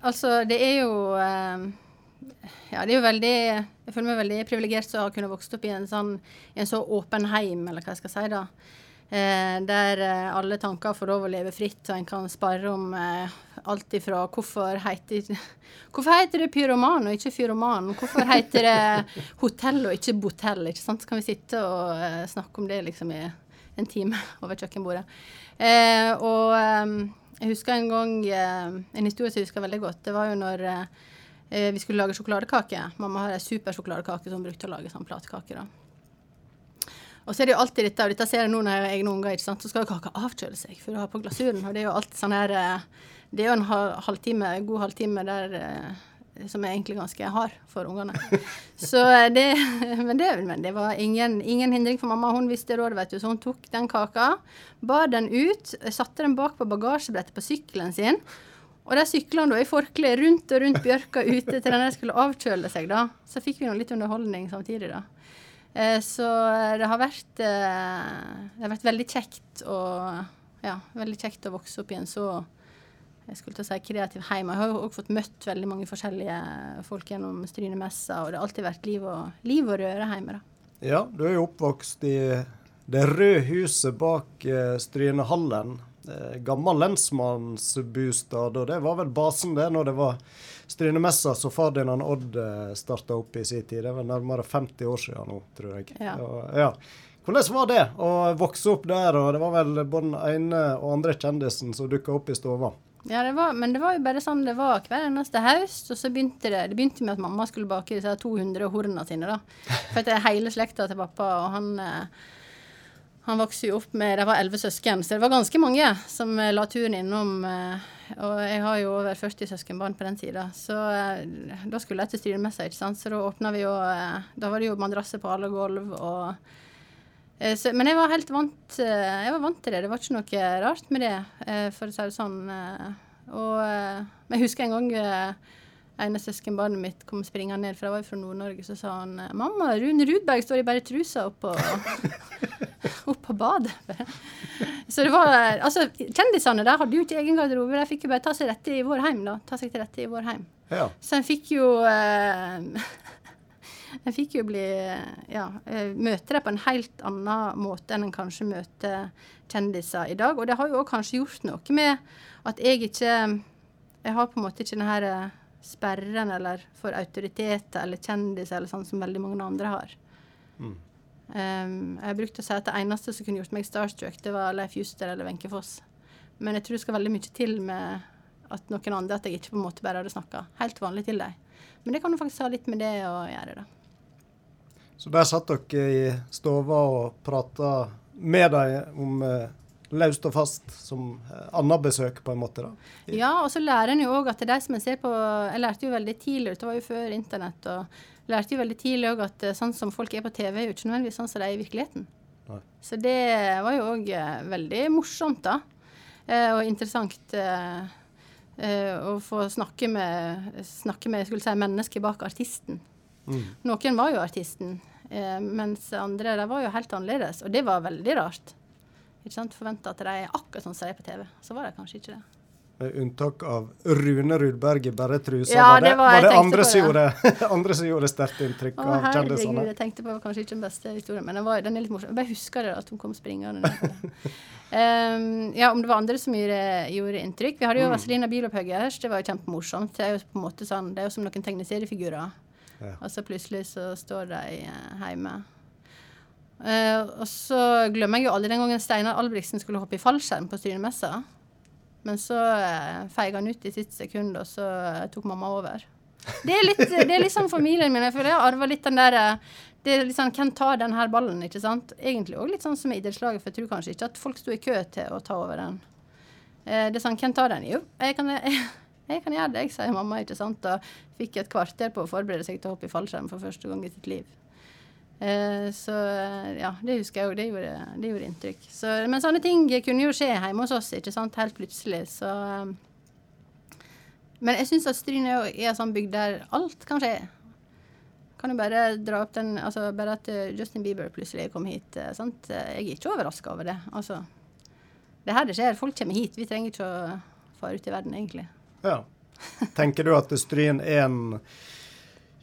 altså, det er jo um, Ja, det er jo veldig Jeg føler meg veldig privilegert som har kunnet vokse opp i en, sånn, i en så åpen heim, eller hva jeg skal si, da. Eh, der eh, alle tanker får lov å leve fritt, og en kan spare om eh, alt ifra hvorfor heter, hvorfor heter det pyroman og ikke fyroman? Hvorfor heter det hotell og ikke botell? ikke sant? Så kan vi sitte og eh, snakke om det liksom i en time over kjøkkenbordet. Eh, og eh, jeg husker en gang eh, En historie som jeg husker veldig godt. Det var jo når vi skulle lage sjokoladekake. Mamma har ei supersjokoladekake som hun brukte å lage sånn platekake. da. Og så er det jo alltid dette, og dette ser jeg nå når jeg har egne unger, ikke sant? så skal jo kaka avkjøle seg før du har på glasuren. Og det er jo alltid sånn her eh, Det er jo en halvtime, god halvtime der eh, som er egentlig ganske hard for ungene. Så eh, det Men det, men det var ingen, ingen hindring for mamma. Hun visste råd, vet du. Så hun tok den kaka, bar den ut, satte den bak på bagasjebrettet på sykkelen sin. Og der sykla han da i forkle rundt og rundt bjørka ute til den der skulle avkjøle seg, da. Så fikk vi nå litt underholdning samtidig, da. Eh, så det har vært eh, Det har vært veldig kjekt å, ja, veldig kjekt å vokse opp i en så jeg skulle til å si kreativ heim. Jeg har jo også fått møtt veldig mange forskjellige folk gjennom Strynemessa, og det har alltid vært liv og, liv og røre hjemme. da. Ja, du er jo oppvokst i det røde huset bak eh, Strynehallen. Eh, gammel lensmannsbostad, og det var vel basen det når det var Strynemessa som far din Odd eh, starta opp i sin tid. Det var nærmere 50 år siden nå, tror jeg. Ja. Og, ja. Hvordan var det å vokse opp der, og det var vel både den ene og andre kjendisen som dukka opp i stova? Ja, det var, men det var jo bare sånn det var hver eneste høst. Og så begynte det det begynte med at mamma skulle bake disse 200 horna sine. da. For det er hele slekta til pappa, og han, eh, han vokste jo opp med De var elleve søsken, så det var ganske mange som eh, la turen innom. eh, Og jeg har jo over 40 søskenbarn på den tida, så da skulle jeg til styremessa, ikke sant. Så da åpna vi jo Da var det jo madrasser på alle gulv og Så, men jeg var helt vant, eh, jeg var vant til det. Det var ikke noe rart med det, eh, for å si det sånn. eh, Og, eh, jeg husker en gang eh, ene søskenbarnet mitt kom springende ned, for jeg var jo fra Nord-Norge, så sa han eh, 'Mamma, Rune Rudberg står i bare trusa oppå opp på badet'. Så det var eh, Altså, kjendisene der hadde jo ikke egen garderobe, de fikk jo bare ta seg rette i vår heim, da. Ta seg til rette i vår heim. Ja. Så en fikk jo eh, En fikk jo bli Ja, eh, møte dem på en helt annen måte enn en kanskje møter kjendiser i dag. Og det har jo kanskje gjort noe med at jeg ikke Jeg har på en måte ikke den her eh, sperren eller for autoriteter eller kjendiser eller sånn som veldig mange andre har. Mm. Um, jeg har brukt å si at det eneste som kunne gjort meg starstruck, det var Leif Juster eller Wenche Foss. Men jeg tror det skal veldig mye til med at noen andre, at jeg ikke på en måte bare hadde snakka helt vanlig til dem. Men det kan jo faktisk ha litt med det å gjøre, da. Så der satt dere i stova og prata med dem om eh, løst og fast som eh, annet besøk, på en måte? da? Ja, og så lærer en jo òg at det er de som en ser på Jeg lærte jo veldig tidlig, dette var jo før internett, og lærte jo veldig tidlig òg at eh, sånn som folk er på TV, er jo ikke nødvendigvis sånn som de er i virkeligheten. Nei. Så det var jo òg veldig morsomt, da. Eh, og interessant eh, eh, å få snakke med, snakke med skulle si, mennesket bak artisten. Mm. Noen var jo artisten, eh, mens andre de var jo helt annerledes. Og det var veldig rart. Ikke sant? Forventa at de er akkurat sånn som de er på TV. Så var de kanskje ikke det. Med unntak av Rune Rudberg i bare trusa. Ja, var det, det var- var det andre, som gjorde, andre som gjorde sterkt inntrykk Å, av herregud, jeg tenkte på kanskje ikke den beste historien, men den, var, den er litt morsom. Jeg bare husker det at hun kom springende um, ja, om det var andre som gjorde, gjorde inntrykk. Vi hadde jo Mm. Vazelina Bilopphøggers, det var jo kjempemorsomt. Det er jo på en måte sånn, det er jo som noen tegneseriefigurer. Ja. Og så plutselig så står de eh, hjemme. Uh, og så glemmer jeg jo aldri den gangen Steinar Albrigtsen skulle hoppe i fallskjerm på Strynemessa. Men så uh, feiga han ut i sitt sekund, og så uh, tok mamma over. Det er litt, det er litt sånn familien min. Jeg føler jeg har arva litt den der eh, det er litt sånn, Hvem tar den her ballen? ikke sant? Egentlig òg litt sånn som i idrettslaget, for jeg tror kanskje ikke at folk sto i kø til å ta over den. Eh, det er sånn, Hvem tar den? Jo, jeg kan, jeg, jeg kan gjøre det, jeg, sier mamma. ikke sant? Og fikk et kvarter på å forberede seg til å hoppe i fallskjerm for første gang i sitt liv. Eh, så eh, ja, det husker jeg òg. Det, det gjorde inntrykk. Så, men sånne ting kunne jo skje hjemme hos oss, ikke sant? helt plutselig. Så eh, Men jeg syns at Stryn er en sånn bygd der alt kan skje. Kan jo bare dra opp den Altså bare at eh, Justin Bieber plutselig kom hit. sant? Jeg er ikke overraska over det. Altså. Det er her det skjer. Folk kommer hit. Vi trenger ikke å fare ut i verden, egentlig. Ja. Tenker du at Stryn er en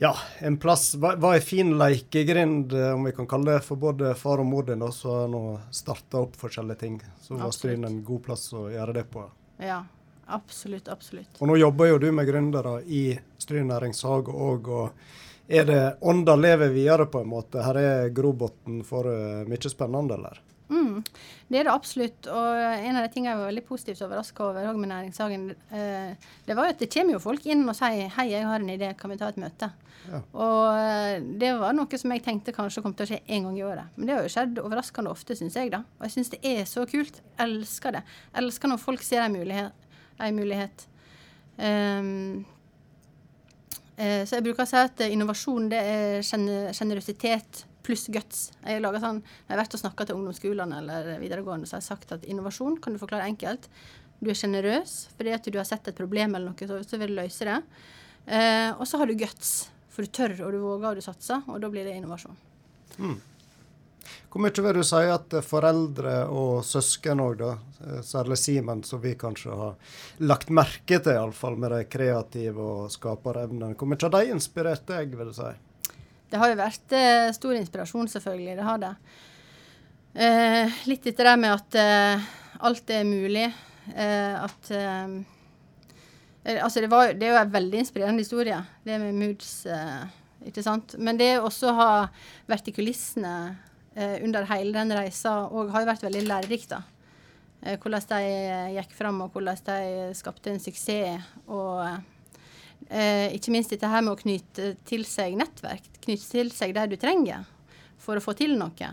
ja, en plass hva er fin lekegrind, eh, om vi kan kalle det, for både far og mor din, som så nå starta opp forskjellige ting. Så var Stryn en god plass å gjøre det på. Ja. Absolutt, absolutt. Og nå jobber jo du med gründere i Stryn næringshage òg, og er det ånda lever videre på en måte? Her er grobotn for uh, mye spennende, eller? Mm, det er det absolutt. Og en av de tingene jeg var veldig positivt overraska over med Næringshagen, eh, det var jo at det kommer jo folk inn og sier 'hei, jeg har en idé, kan vi ta et møte'? Ja. Og eh, det var noe som jeg tenkte kanskje kom til å skje én gang i året. Men det har jo skjedd overraskende ofte, syns jeg, da. Og jeg syns det er så kult. Jeg elsker det. Jeg elsker når folk ser en mulighet. En mulighet. Eh, så jeg bruker å si at innovasjon det er sjenerøsitet pluss guts. Jeg, har sånn, jeg har vært og snakka til ungdomsskolene eller videregående så har jeg sagt at innovasjon kan du forklare enkelt. Du er sjenerøs fordi at du har sett et problem eller noe, så, vil du løse det. Eh, og så har du guts, for du tør og du våger og du satser, og da blir det innovasjon. Hvor mye vil du si at foreldre og søsken òg, eh, særlig Simen, som vi kanskje har lagt merke til, iallfall med de kreative og skaperevnene, hvor mye har de inspirert deg, vil du si? Det har jo vært eh, stor inspirasjon, selvfølgelig. Det har det. Eh, litt etter det med at eh, alt er mulig. Eh, at eh, Altså, det, var, det er jo en veldig inspirerende historie, det med Moods. ikke sant? Men det også å ha vært i kulissene under hele den reisa og har jo vært veldig lærerikt, da. hvordan de gikk fram, og hvordan de skapte en suksess. Og Eh, ikke minst dette her med å knytte til seg nettverk. knytte til seg det du trenger for å få til noe.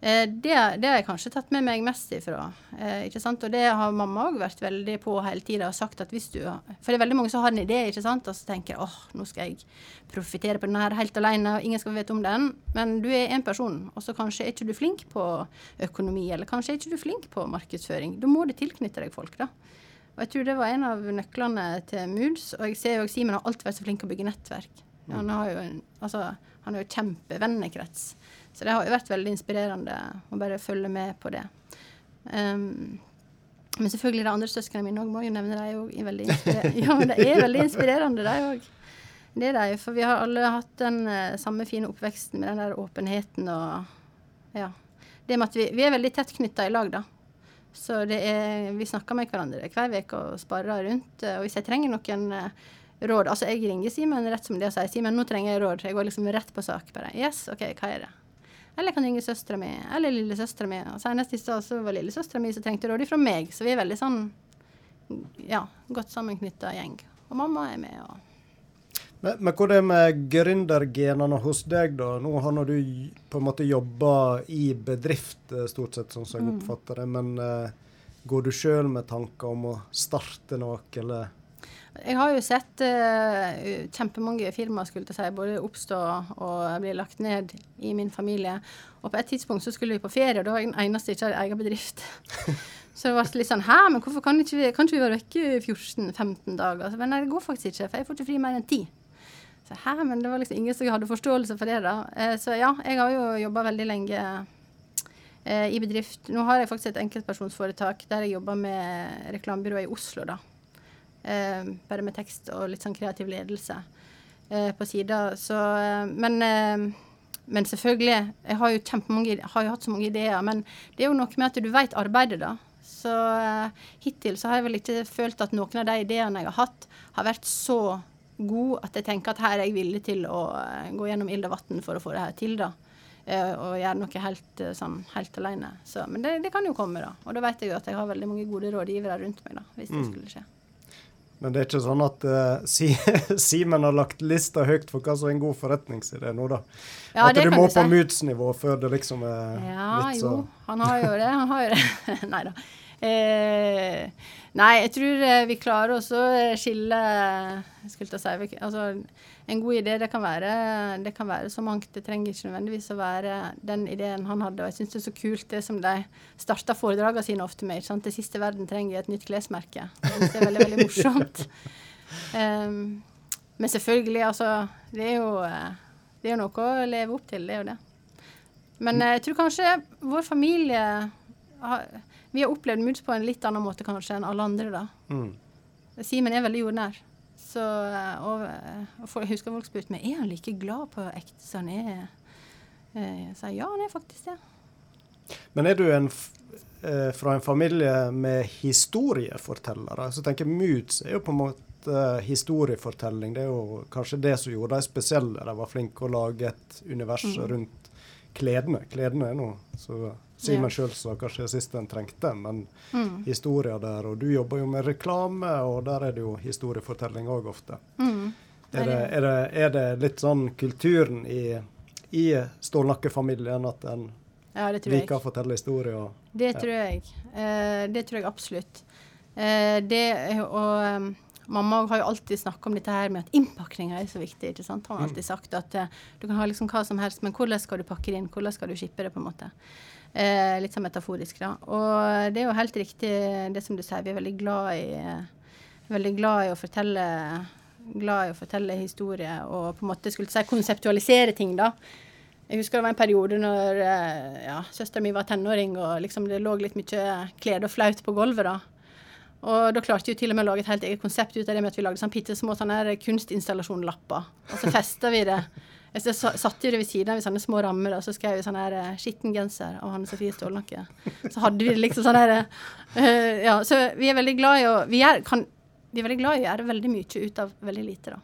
Eh, det, det, har jeg kanskje tatt med meg mest ifra. Eh, ikke sant? Og det har mamma òg vært veldig på hele tida og sagt at hvis du For det er veldig mange som har en idé, ikke sant, og så tenker åh, nå skal jeg profitere på den her helt alene, og ingen skal vite om den. Men du er én person, og så kanskje er ikke du flink på økonomi, eller kanskje er ikke du flink på markedsføring. Da må du tilknytte deg folk, da. Og jeg tror det var en av nøklene til Moods. Og jeg ser jo at Simen har alltid vært så flink til å bygge nettverk. Mm. Han har jo en, altså, han er jo kjempevennekrets. Så det har jo vært veldig inspirerende å bare følge med på det. Um, men selvfølgelig de andre søsknene mine òg må jo nevne de òg. Ja, men det er veldig inspirerende, de òg. Det er de. For vi har alle hatt den uh, samme fine oppveksten med den der åpenheten og ja. Det med at vi, vi er veldig tett knytta i lag, da. Så er, vi snakker med hverandre hver uke og sparer rundt. Og hvis jeg trenger noen eh, råd Altså, jeg ringer Simen rett som det og sier Simen, nå trenger jeg råd. Jeg går liksom rett på sak. bare, Yes, OK, hva er det? Eller jeg kan ringe søstera mi, eller lillesøstera mi. Og senest i stad var lillesøstera mi som trengte råd fra meg. Så vi er veldig sånn ja, godt sammenknytta gjeng. Og mamma er med. og men, men hva er med gründergenene hos deg, da? Nå har du på en måte jobba i bedrift, eh, stort sett, sånn som jeg mm. oppfatter det. Men uh, går du sjøl med tanker om å starte noe, eller? Jeg har jo sett uh, kjempemange firmaer skulle si, både oppstå og bli lagt ned i min familie. Og på et tidspunkt så skulle vi på ferie, og da var jeg den eneste ikke hadde egen bedrift. så det ble litt sånn Hæ, men hvorfor kan ikke vi, kan ikke vi være vekke 14-15 dager? Men nei, det går faktisk ikke, for jeg får ikke fri mer enn ti. Så, Hæ, men det var liksom ingen som hadde forståelse for det, da. Eh, så ja, jeg har jo jobba veldig lenge eh, i bedrift. Nå har jeg faktisk et enkeltpersonsforetak der jeg jobber med reklamebyrået i Oslo, da. Eh, bare med tekst og litt sånn kreativ ledelse eh, på sida. Så eh, Men eh, men selvfølgelig, jeg har jo kjempemange, har jo hatt så mange ideer. Men det er jo noe med at du vet arbeidet, da. Så hittil så har jeg vel ikke følt at noen av de ideene jeg har hatt, har vært så god at jeg tenker at her er jeg villig til å eh, gå gjennom ild og vann for å få det her til, da. Uh, og gjøre noe helt, uh, sånn, helt alene. Så, men det, det, kan jo komme, da. Og da vet jeg jo at jeg har veldig mange gode rådgivere rundt meg, da, hvis det mm. skulle skje. Men det er ikke sånn at uh, Simen har lagt lista høyt for hva som er en god forretningsidé nå, da? Ja, at du må på moods-nivå før det liksom er ja, litt så Ja, jo. Han har jo det. Han har jo det. Nei da. Eh, nei, jeg tror eh, vi klarer også å skille skulle si, altså, En god idé det kan, være, det kan være så mangt. Det trenger ikke nødvendigvis å være den ideen han hadde. Og jeg syns det er så kult det som de starta foredragene sine ofte med. Sant? Det siste verden trenger et nytt klesmerke. Det er veldig, veldig morsomt. Um, men selvfølgelig, altså Det er jo eh, det er noe å leve opp til, det er jo det. Men jeg tror kanskje vår familie har vi har opplevd Moods på en litt annen måte kanskje enn alle andre, da. Mm. Simen er veldig jordnær. Så, og, eh, og jeg husker folk spurte meg er han like glad på ekte som han er. Eh, jeg sa ja, han er faktisk det. Men er du en, eh, fra en familie med historiefortellere? Så tenker Moods er jo på en måte historiefortelling. Det er jo kanskje det som gjorde dem spesielle. De var flinke å lage et univers mm. rundt kledene. Kledene er noe så Simen ja. sjøl sa kanskje sist en trengte, men mm. historier der. Og du jobber jo med reklame, og der er det jo historiefortelling òg ofte. Mm. Er, det, er, det, er, det, litt sånn kulturen i, i Stålnakke-familien at en ja, liker å fortelle historier? det tror jeg. Eh, det tror jeg absolutt. Eh, det og um, Mamma har jo alltid snakka om dette her med at innpakninga er så viktig. ikke sant? Hun har mm. alltid sagt at uh, du kan ha liksom hva som helst, men hvordan skal du pakke det inn? Hvordan skal du skippe det? på en måte? Eh, litt sånn metaforisk, da. Og det er jo helt riktig det som du sier, vi er veldig glad i, veldig glad i å fortelle glad i å fortelle historier og på en måte skulle si konseptualisere ting, da. Jeg husker det var en periode når eh, ja, søstera mi var tenåring, og liksom det lå litt mye klede og flaut på gulvet. da. Og da klarte vi til og med å lage et helt eget konsept ut av det med at vi lagde sånn bitte små sånne kunstinstallasjonlapper. Og så festa vi det. Jeg satt vi det ved siden av i sånne små rammer, og så skrev vi sånn her eh, 'skitten genser' av Hanne Sofie Stålnakke. Så hadde vi liksom sånn her uh, Ja, så vi er veldig glad i å Vi er, kan, vi er veldig glad i å gjøre veldig mye ut av veldig lite, da.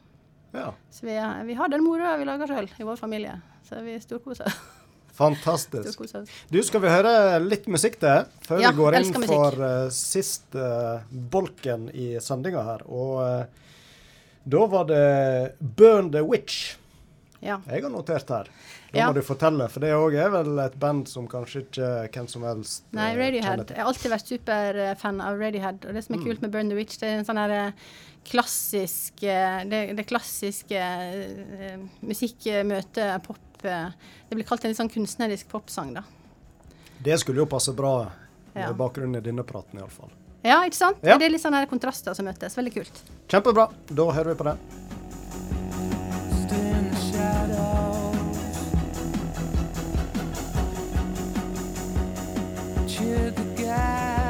Ja. Så vi, er- vi har den moroa vi lager sjøl i vår familie. Så vi storkoser Fantastisk. storkoser. Du, skal vi høre litt musikk til før Ja, vi går inn for uh, siste bolken i sendinga her? Og uh, da var det 'Burn the Witch'. Ja. Jeg har notert her. Da Ja. må du fortelle, for det òg er vel et band som kanskje ikke hvem som helst Nei, eh, Radiohead. kjenner. Jeg har alltid vært superfan av Radiohead. Og det som er kult med Burn the Witch, det er en sånn her eh, klassisk eh, Det, det klassiske musikk møter pop Det blir kalt en litt sånn kunstnerisk popsang, da. Det skulle jo passe bra Ja. bakgrunnen i denne praten, iallfall. Ja, ikke sant? Ja. Det er litt sånne kontraster som møtes. Veldig kult. Kjempebra. Da hører vi på det. side.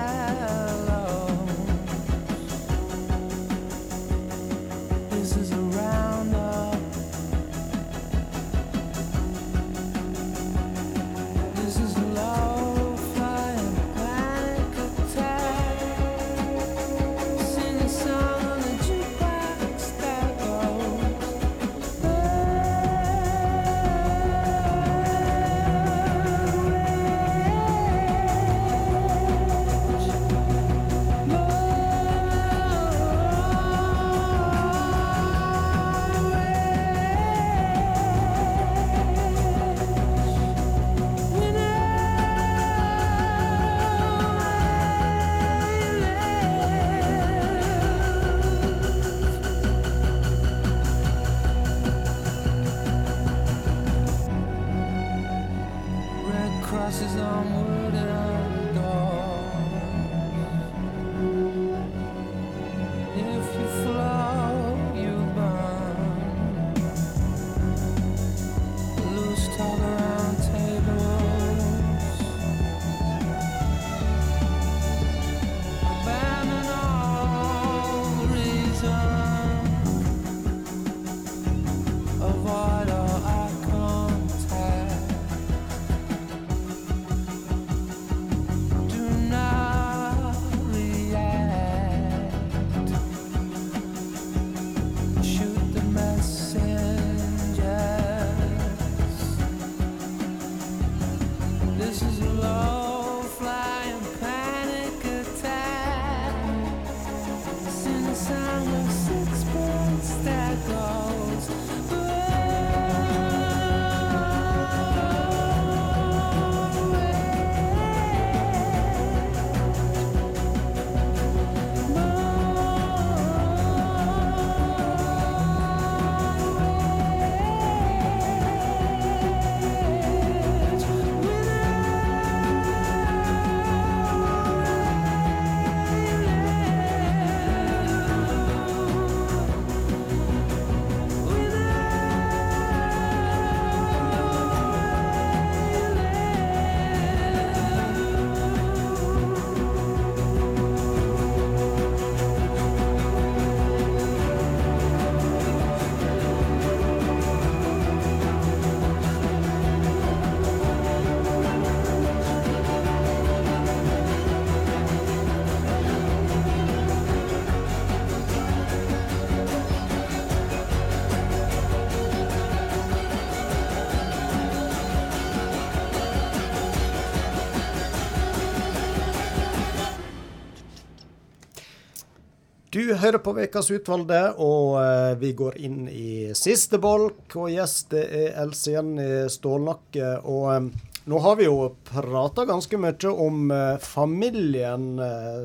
Du hører på Ukas utvalgte, og eh, vi går inn i siste bolk. Og gjest det er Else Jenny Stålnakke. Og eh, nå har vi jo prata ganske mye om eh, familien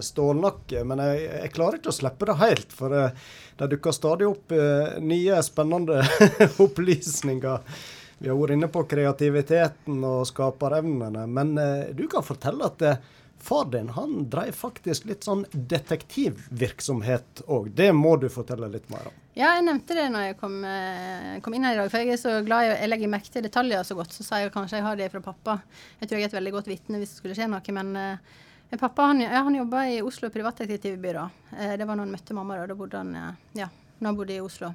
Stålnakke, men jeg, jeg klarer ikke å slippe det helt. For det dukker stadig opp nye, spennende opplysninger. Vi har vært inne på kreativiteten og skaperevnene, men du kan fortelle at eh, Far din han drev faktisk litt sånn detektivvirksomhet òg. Det må du fortelle litt mer om. Ja, jeg nevnte det når jeg kom, eh, kom inn her i dag, for jeg er så glad jeg, jeg legger merke til detaljer så godt. Så sa jeg kanskje jeg har det fra pappa. Jeg tror jeg er et veldig godt vitne hvis det skulle skje noe. Men eh, pappa han, ja, han jobba i Oslo privatdetektivbyrå. Eh, det var når han møtte mamma. Da, da bodde han eh, ja, når bodde i Oslo.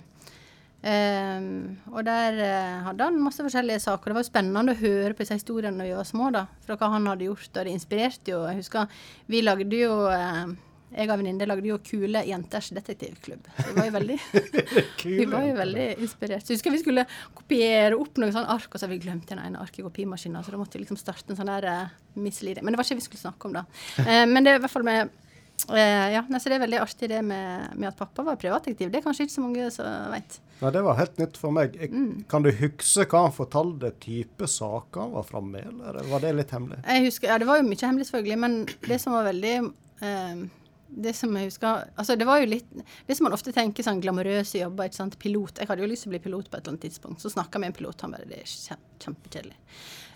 Ehm, og der uh, hadde han masse forskjellige saker. Det var jo spennende å høre på disse historiene når vi var små, da, fra hva han hadde gjort. Og det inspirerte jo. Jeg husker vi lagde jo uh, jeg og venninne lagde jo Kule jenters detektivklubb. Så vi var jo veldig, vi var jo veldig inspirert. Så jeg husker vi skulle kopiere opp noen sånne ark, og så hadde vi glemt den ene arket i kopimaskinen. Så da måtte vi liksom starte en sånn der uh, misleading. Men det var ikke det vi skulle snakke om da. Uh, men det er i hvert fall med ja, så det er veldig artig det med, med at pappa var privatdetektiv. Det er kanskje ikke så mange som vet. Nei, det var helt nytt for meg. Jeg, Mm. Kan du huske hva han fortalte type saker han var framme med, eller var det litt hemmelig? Jeg husker, ja, Det var jo mye hemmelig, selvfølgelig, men det som var veldig eh, Det som jeg husker altså det var jo litt, det som man ofte tenker sånn glamorøse jobber. ikke sant, Pilot. Jeg hadde jo lyst til å bli pilot på et eller annet tidspunkt. Så snakka jeg med en pilot, han bare Det er kjempekjedelig. kjempekjedelig.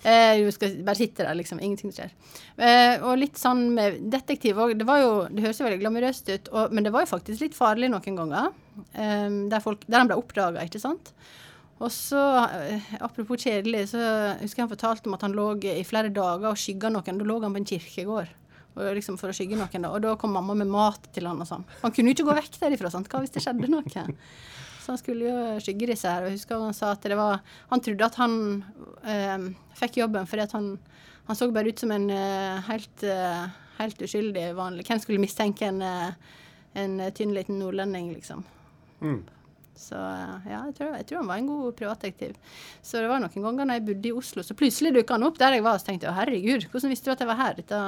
Eh, du skal bare sitte der, liksom. Ingenting skjer. Eh, og litt sånn med detektiv òg. Det var jo, det høres jo veldig glamorøst ut, og, men det var jo faktisk litt farlig noen ganger. Eh, der, folk, der han ble oppdaga, ikke sant. Og så, eh, apropos kjedelig, så husker jeg han fortalte om at han lå i flere dager og skygga noen. Da lå han på en kirkegård liksom for å skygge noen. da, Og da kom mamma med mat til han og sånn. Han kunne jo ikke gå vekk derifra. sant? Hva hvis det skjedde noe? Så han skulle jo skygge disse her. Og jeg husker han sa at det var Han trodde at han eh, fikk jobben fordi at han, han så bare ut som en eh, helt, eh, helt uskyldig vanlig Hvem skulle mistenke en, eh, en tynn liten nordlending, liksom? Mm. Så eh, ja, jeg tror, jeg tror han var en god privatdetektiv. Så det var noen ganger når jeg bodde i Oslo, så plutselig dukka han opp der jeg var, og så tenkte jeg herregud, hvordan visste du at jeg var her? Dette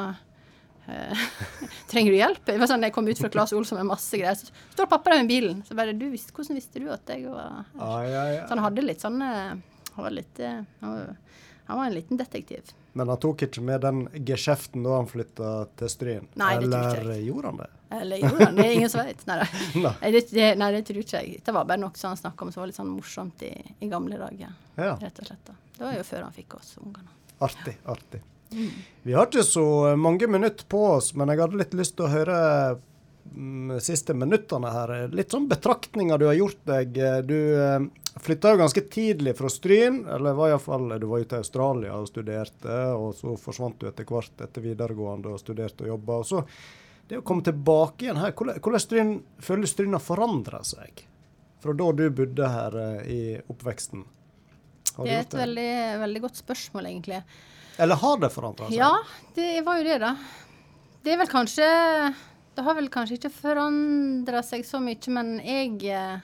Trenger du hjelp? Var sånn, Jeg kom ut fra Claes Olsson med masse greier, så står pappa der med bilen. Så bare du, visste, Hvordan visste du at jeg var her? Ja, ja, ja. Så han hadde litt sånn eh, Han var litt eh, han var, han var en liten detektiv. Men han tok ikke med den geskjeften da han flytta til Stryn? Nei, det tror ikke Eller gjorde han det? Eller gjorde han det? Er ingen som vet. Nei, det, det, nei, det tror ikke jeg. Det var bare noe som han snakka om som var litt sånn morsomt i, i gamle dager. Ja. Rett og slett. da. Det var jo før han fikk oss ungene. Artig, artig. Vi har ikke så mange minutter på oss, men jeg hadde litt lyst til å høre de siste minuttene her. Litt sånn betraktninger du har gjort deg. Du eh, flytta jo ganske tidlig fra Stryn, eller var iallfall Du var ute i Australia og studerte, og så forsvant du etter hvert etter videregående og studerte og jobba. Og så det å komme tilbake igjen her, hvordan, Stryn, føler Stryn har forandra seg fra da du bodde her eh, i oppveksten? Det er et veldig, veldig godt spørsmål, egentlig. Eller har det forandra seg? Ja, det var jo det, da. Det er vel kanskje Det har vel kanskje ikke forandra seg så mye, men jeg eh,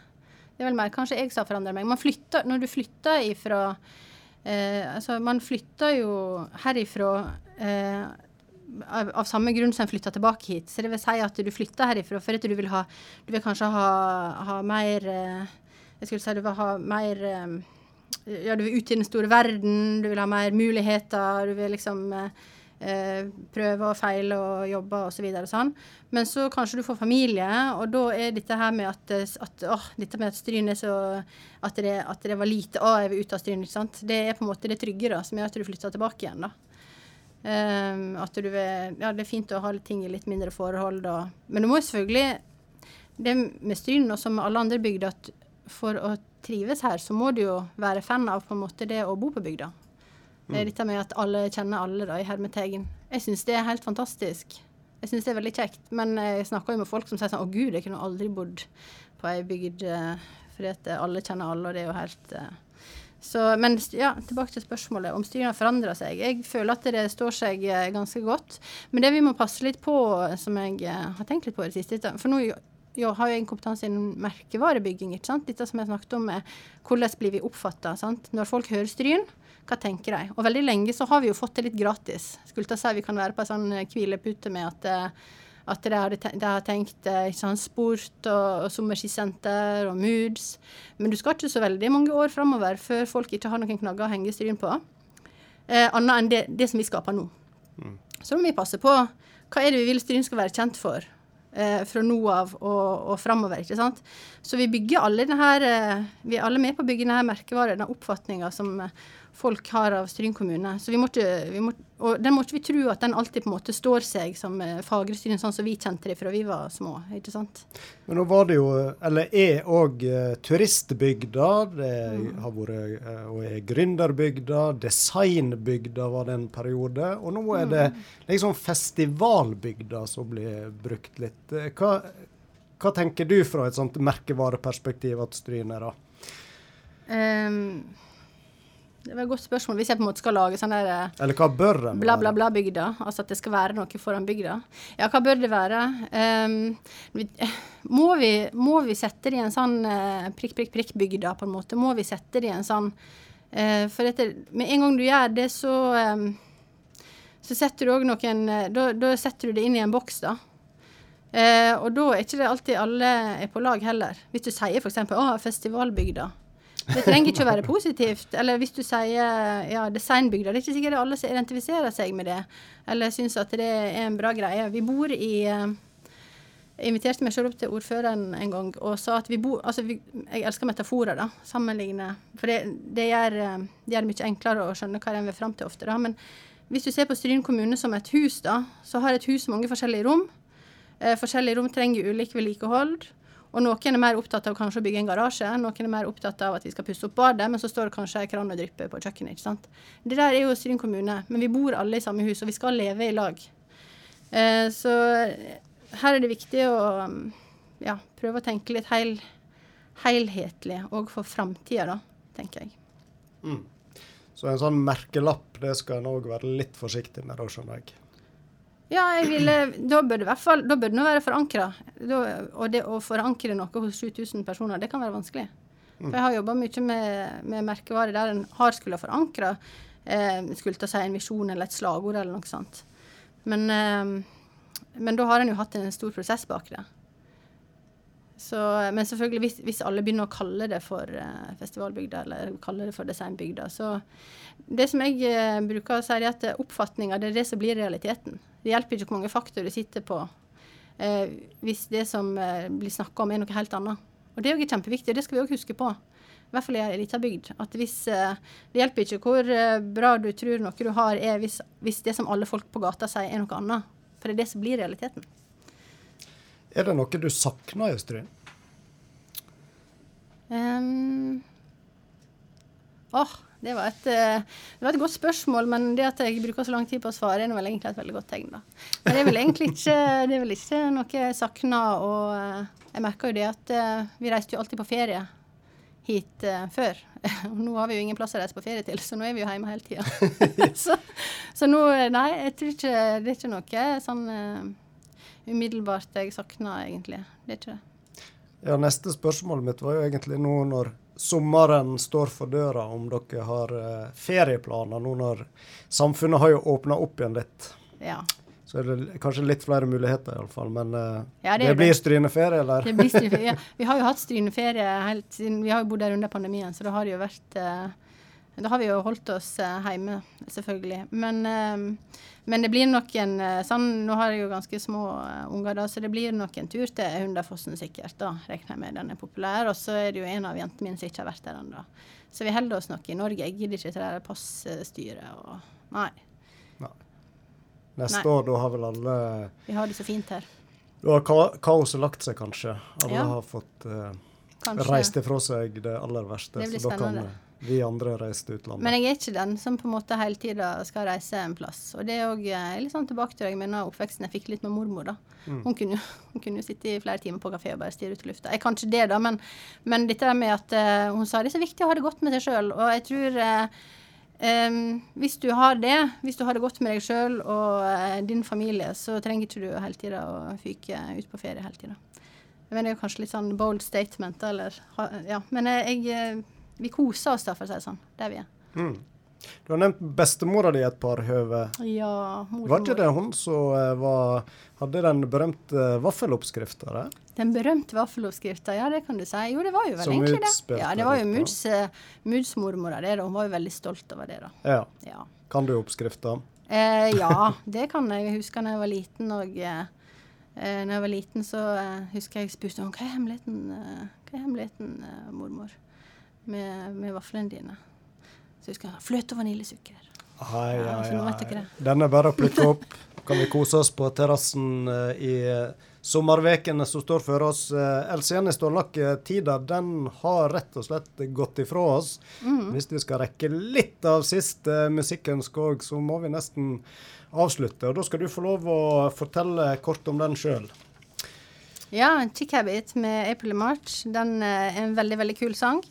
Det er vel mer kanskje jeg som har forandra meg. Man flytter, når du flytter ifra eh, Altså, man flytter jo herifra eh, av, av samme grunn som en flytta tilbake hit. Så det vil si at du flytter herifra for at du vil ha Du vil kanskje ha, ha mer eh, Jeg skulle si du vil ha mer eh, ja, du vil ut i den store verden, du vil ha mer muligheter, du vil liksom eh, eh, prøve og feile og jobbe og så videre og sånn. Men så kanskje du får familie, og da er dette her med at, eh, at åh, dette med at Stryn er så at det, at det var lite Å, jeg vil ut av Stryn, ikke sant. Det er på en måte det trygge da, som gjør at du flytter tilbake igjen, da. Um, at du vil Ja, det er fint å ha ting i litt mindre forhold, da. Men du må jo selvfølgelig Det med Stryn, og som med alle andre bygder, at for å trives her, så må du jo være fan av på en måte det å bo på bygda. Det er dette med at alle kjenner alle, da, i hermetegn. Jeg syns det er helt fantastisk. Jeg syns det er veldig kjekt. Men jeg snakker jo med folk som sier sånn Å gud, jeg kunne aldri bodd på ei bygd eh, fordi at alle kjenner alle, og det er jo helt eh. Så, Men ja, tilbake til spørsmålet om styret har forandra seg. Jeg føler at det står seg eh, ganske godt. Men det vi må passe litt på, som jeg har tenkt litt på i det siste For nå jo, har jo en kompetanse innen merkevarebygging. ikke sant? Dette som jeg snakket om, er hvordan blir vi oppfatta? Når folk hører Stryn, hva tenker de? Og veldig lenge så har vi jo fått det litt gratis. Skulle til å si vi kan være på en sånn eh, hvilepute med at, eh, at de, har, tenkt eh, ikke sant, sport og, og sommerskisenter og moods. Men du skal ikke så veldig mange år framover før folk ikke har noen knagger å henge Stryn på. Eh, annet enn det, det som vi skaper nå. Så må vi passe på. Hva er det vi vil Stryn skal være kjent for? Eh, fra nå av og, og framover. ikke sant? Så vi bygger alle denne eh, vi er alle med på å bygge denne merkevaren, den oppfatninga som folk har av Stryn kommune. Så vi måtte, vi måtte, og den måtte vi tro at den alltid på en måte står seg som eh, Fagre-Stryn, sånn som vi kjente det fra vi var små. ikke sant? Men nå var det jo, eller er òg turistbygda. Det har vært eh, og er gründerbygda. Designbygda var det en periode. Og nå er det liksom festivalbygda som blir brukt litt. Eh, Hva, hva tenker du fra et sånt merkevareperspektiv at Stryn er, da? Ehm, det var et godt spørsmål. Hvis jeg på en måte skal lage sånn der eh, Eller hva bør en bla, bla, være? bla bygda, altså at det skal være noe foran bygda. Ja, hva bør det være? Um, vi, må, vi, må vi sette det i en sånn uh, prikk, prikk, prikk bygda, på en måte? Må vi sette det i en sånn uh, For dette, med en gang du gjør det, så um, så setter du òg noen da, da setter du det inn i en boks, da. Uh, og da er ikke det alltid alle er på lag heller. Hvis du sier f.eks. 'Å, festivalbygda'. Det trenger ikke å være positivt. Eller hvis du sier ja, designbygda. Det er ikke sikkert alle som identifiserer seg med det, eller syns at det er en bra greie. Vi bor i eh, Jeg inviterte meg selv opp til ordføreren en gang og sa at vi bor Altså, vi, jeg elsker metaforer, da. Sammenligne. For det, det, gjør, eh, det gjør det mye enklere å skjønne hva en vil fram til ofte, da. Men hvis du ser på Stryn kommune som et hus, da, så har et hus mange forskjellige rom. Eh, forskjellige rom trenger ulik vedlikehold. Og noen er mer opptatt av kanskje å bygge en garasje, noen er mer opptatt av at vi skal pusse opp badet, men så står det kanskje en kran og drypper på kjøkkenet. ikke sant? Det der er jo Stryn kommune, men vi bor alle i samme hus, og vi skal leve i lag. Eh, så her er det viktig å um, ja, prøve å tenke litt heil, helhetlig, òg for framtida, da, tenker jeg. Så en sånn merkelapp, det skal en òg være litt forsiktig med, da, skjønner jeg. Ja, ville, da bør det det nå være forankra. Og det å forankre noe hos 7000 personer, det kan være vanskelig. For jeg har jobba mye med, med merkevarer der en har skulle forankra eh, skulle til å en visjon eller et slagord eller noe sånt. Men, eh, men da har en jo hatt en stor prosess bak det. Så, men selvfølgelig, hvis, hvis alle begynner å kalle det for uh, festivalbygda eller kalle det for designbygda, så Det som jeg uh, bruker å si, er at oppfatninga det er det som blir realiteten. Det hjelper ikke hvor mange fakta du sitter på uh, hvis det som eh, blir snakka om, er noe helt annet. Og det er jo kjempeviktig, og det skal vi òg huske på. I hvert fall i ei lita bygd. At hvis, eh, det hjelper ikke hvor eh, bra du tror noe du har er, hvis, hvis det som alle folk på gata sier, er noe annet. For det er det som blir realiteten. Er det noe du savner i Stryn? Um, åh, det var, et, eh, det var et godt spørsmål, men det at jeg bruker så lang tid på å svare, er vel egentlig et veldig godt tegn. da. Men det er vel egentlig ikke, det er vel ikke noe jeg savner. Og eh, jeg merker jo det at eh, vi reiste jo alltid på ferie hit før. Nå har vi jo ingen plass å reise på ferie til, så nå er vi jo hjemme hele tida. så, så nå, nei, jeg tror ikke det er ikke noe sånn umiddelbart jeg savner, egentlig. Det er ikke det. Ja, Neste spørsmål mitt var jo egentlig nå når sommeren står for døra, om dere har eh, ferieplaner nå når samfunnet har jo åpna opp igjen litt. Ja. Så er det kanskje litt flere muligheter iallfall, men eh, Ja, det det, er det. blir stryneferie, eller? Det blir stryneferie. Ja, vi har jo hatt stryneferie helt siden Vi har jo bodd der under pandemien, så da har det jo vært eh, Da har vi jo holdt oss eh, hjemme, selvfølgelig. Men, eh, men det blir nok en eh, sånn Nå har jeg jo ganske små unger, da, så det blir nok en tur til Hundafossen sikkert. Da regner jeg med den er populær. Og så er det jo en av jentene mine som ikke har vært der ennå. Så vi holder oss nok i Norge. Jeg gidder ikke til det der passstyret og Nei. Neste Nei. år, da har vel alle Vi har det så fint her. Da har ka kaoset lagt seg, kanskje. Alle Ja. har fått uh, reist ifra seg det aller verste. Det blir spennende. Eh, vi andre reiste utlandet. Men jeg er ikke den som på en måte hele tida skal reise en plass. Og det er òg litt sånn tilbake til jeg mener oppveksten jeg fikk litt med mormor. da. Mm. Hun, kunne, hun kunne jo sitte i flere timer på kafé og bare stirre ut i lufta. Jeg kan ikke det, da, men, men dette med at uh, hun sa det er så viktig å ha det godt med seg sjøl. Og jeg tror uh, Um, hvis du har det, hvis du har det godt med deg sjøl og uh, din familie, så trenger ikke du hele tida å fyke ut på ferie hele tida. Mener, det er jo kanskje litt sånn bold statement, eller ha, Ja. Men jeg, jeg, eh, vi koser oss, da, for å si det sånn. Der vi er. Mm. Du har nevnt bestemora di et par høve. Ja, mormor. Var ikke det hun som eh, var, hadde den berømte vaffeloppskrifta? Den berømte vaffeloppskrifta, ja det kan du si. Jo, det var jo vel Som egentlig det. Ja, det var jo. Moods, eh, Moods mormor det, da. Hun var jo veldig stolt over det, da. Ja. Ja. Kan du oppskrifta? Eh, ja, det kan jeg. Jeg husker da jeg var liten og eh, eh, når jeg var liten, så eh, husker jeg spurte om hva er hemmeligheten, eh, hva er hemmeligheten eh, mormor, med, med vaflene dine. Så vi skal ha fløte og vaniljesukker. Ai, Ja, så nå vet dere det. Den er bare å plukke opp. Kan vi kose oss på terrassen eh, i eh, sommervekene som står for oss. Uh, Elsiene Stålnakke, tida den har rett og slett gått ifra oss. Mm. Hvis vi skal rekke litt av siste musikken skog, så må vi nesten avslutte. Og da skal du få lov å fortelle kort om den sjøl. Ja, Chick Habit med April March. Den eh, er en veldig, veldig kul sang.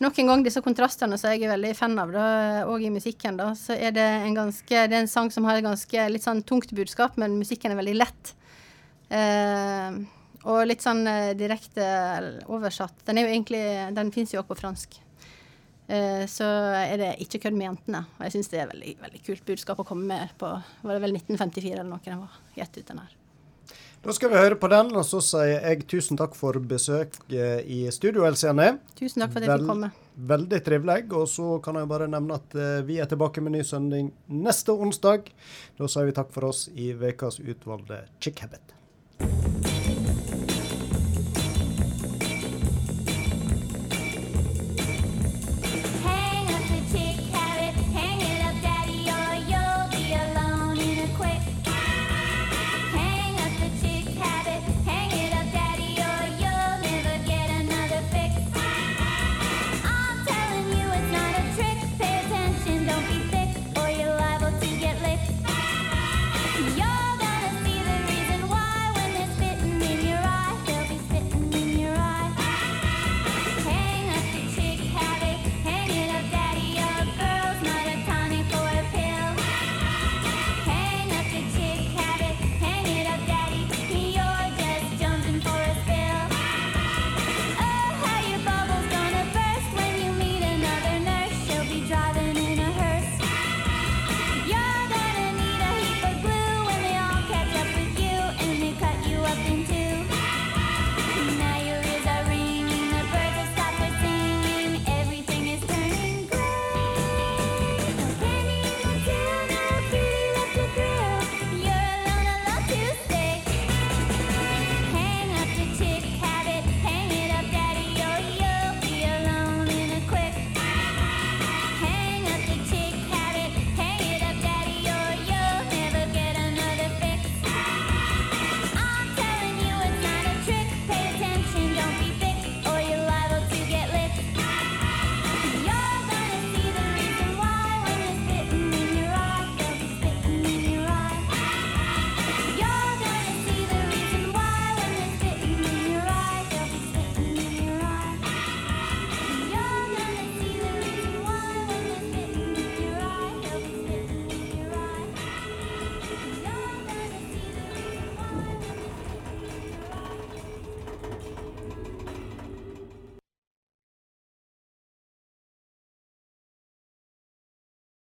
Nok en gang disse kontrastene som jeg er veldig fan av, da, og i musikken, da, så er det en ganske Det er en sang som har et ganske litt sånn tungt budskap, men musikken er veldig lett. Eh, og litt sånn eh, direkte oversatt. Den er jo egentlig Den fins jo også på fransk. Eh, så er det ikke kødd med jentene. Og jeg syns det er veldig, veldig kult budskap å komme med på Var det vel 1954 eller noe den var gitt ut, den her. Da skal vi høre på den, og så sier jeg tusen takk for besøk eh, i studio, Elsiene. Tusen takk for at jeg Vel- fikk komme. Veldig trivelig. Og så kan jeg bare nevne at eh, vi er tilbake med ny søndag neste onsdag. Da sier vi takk for oss i ukas utvalgte Chick Habit.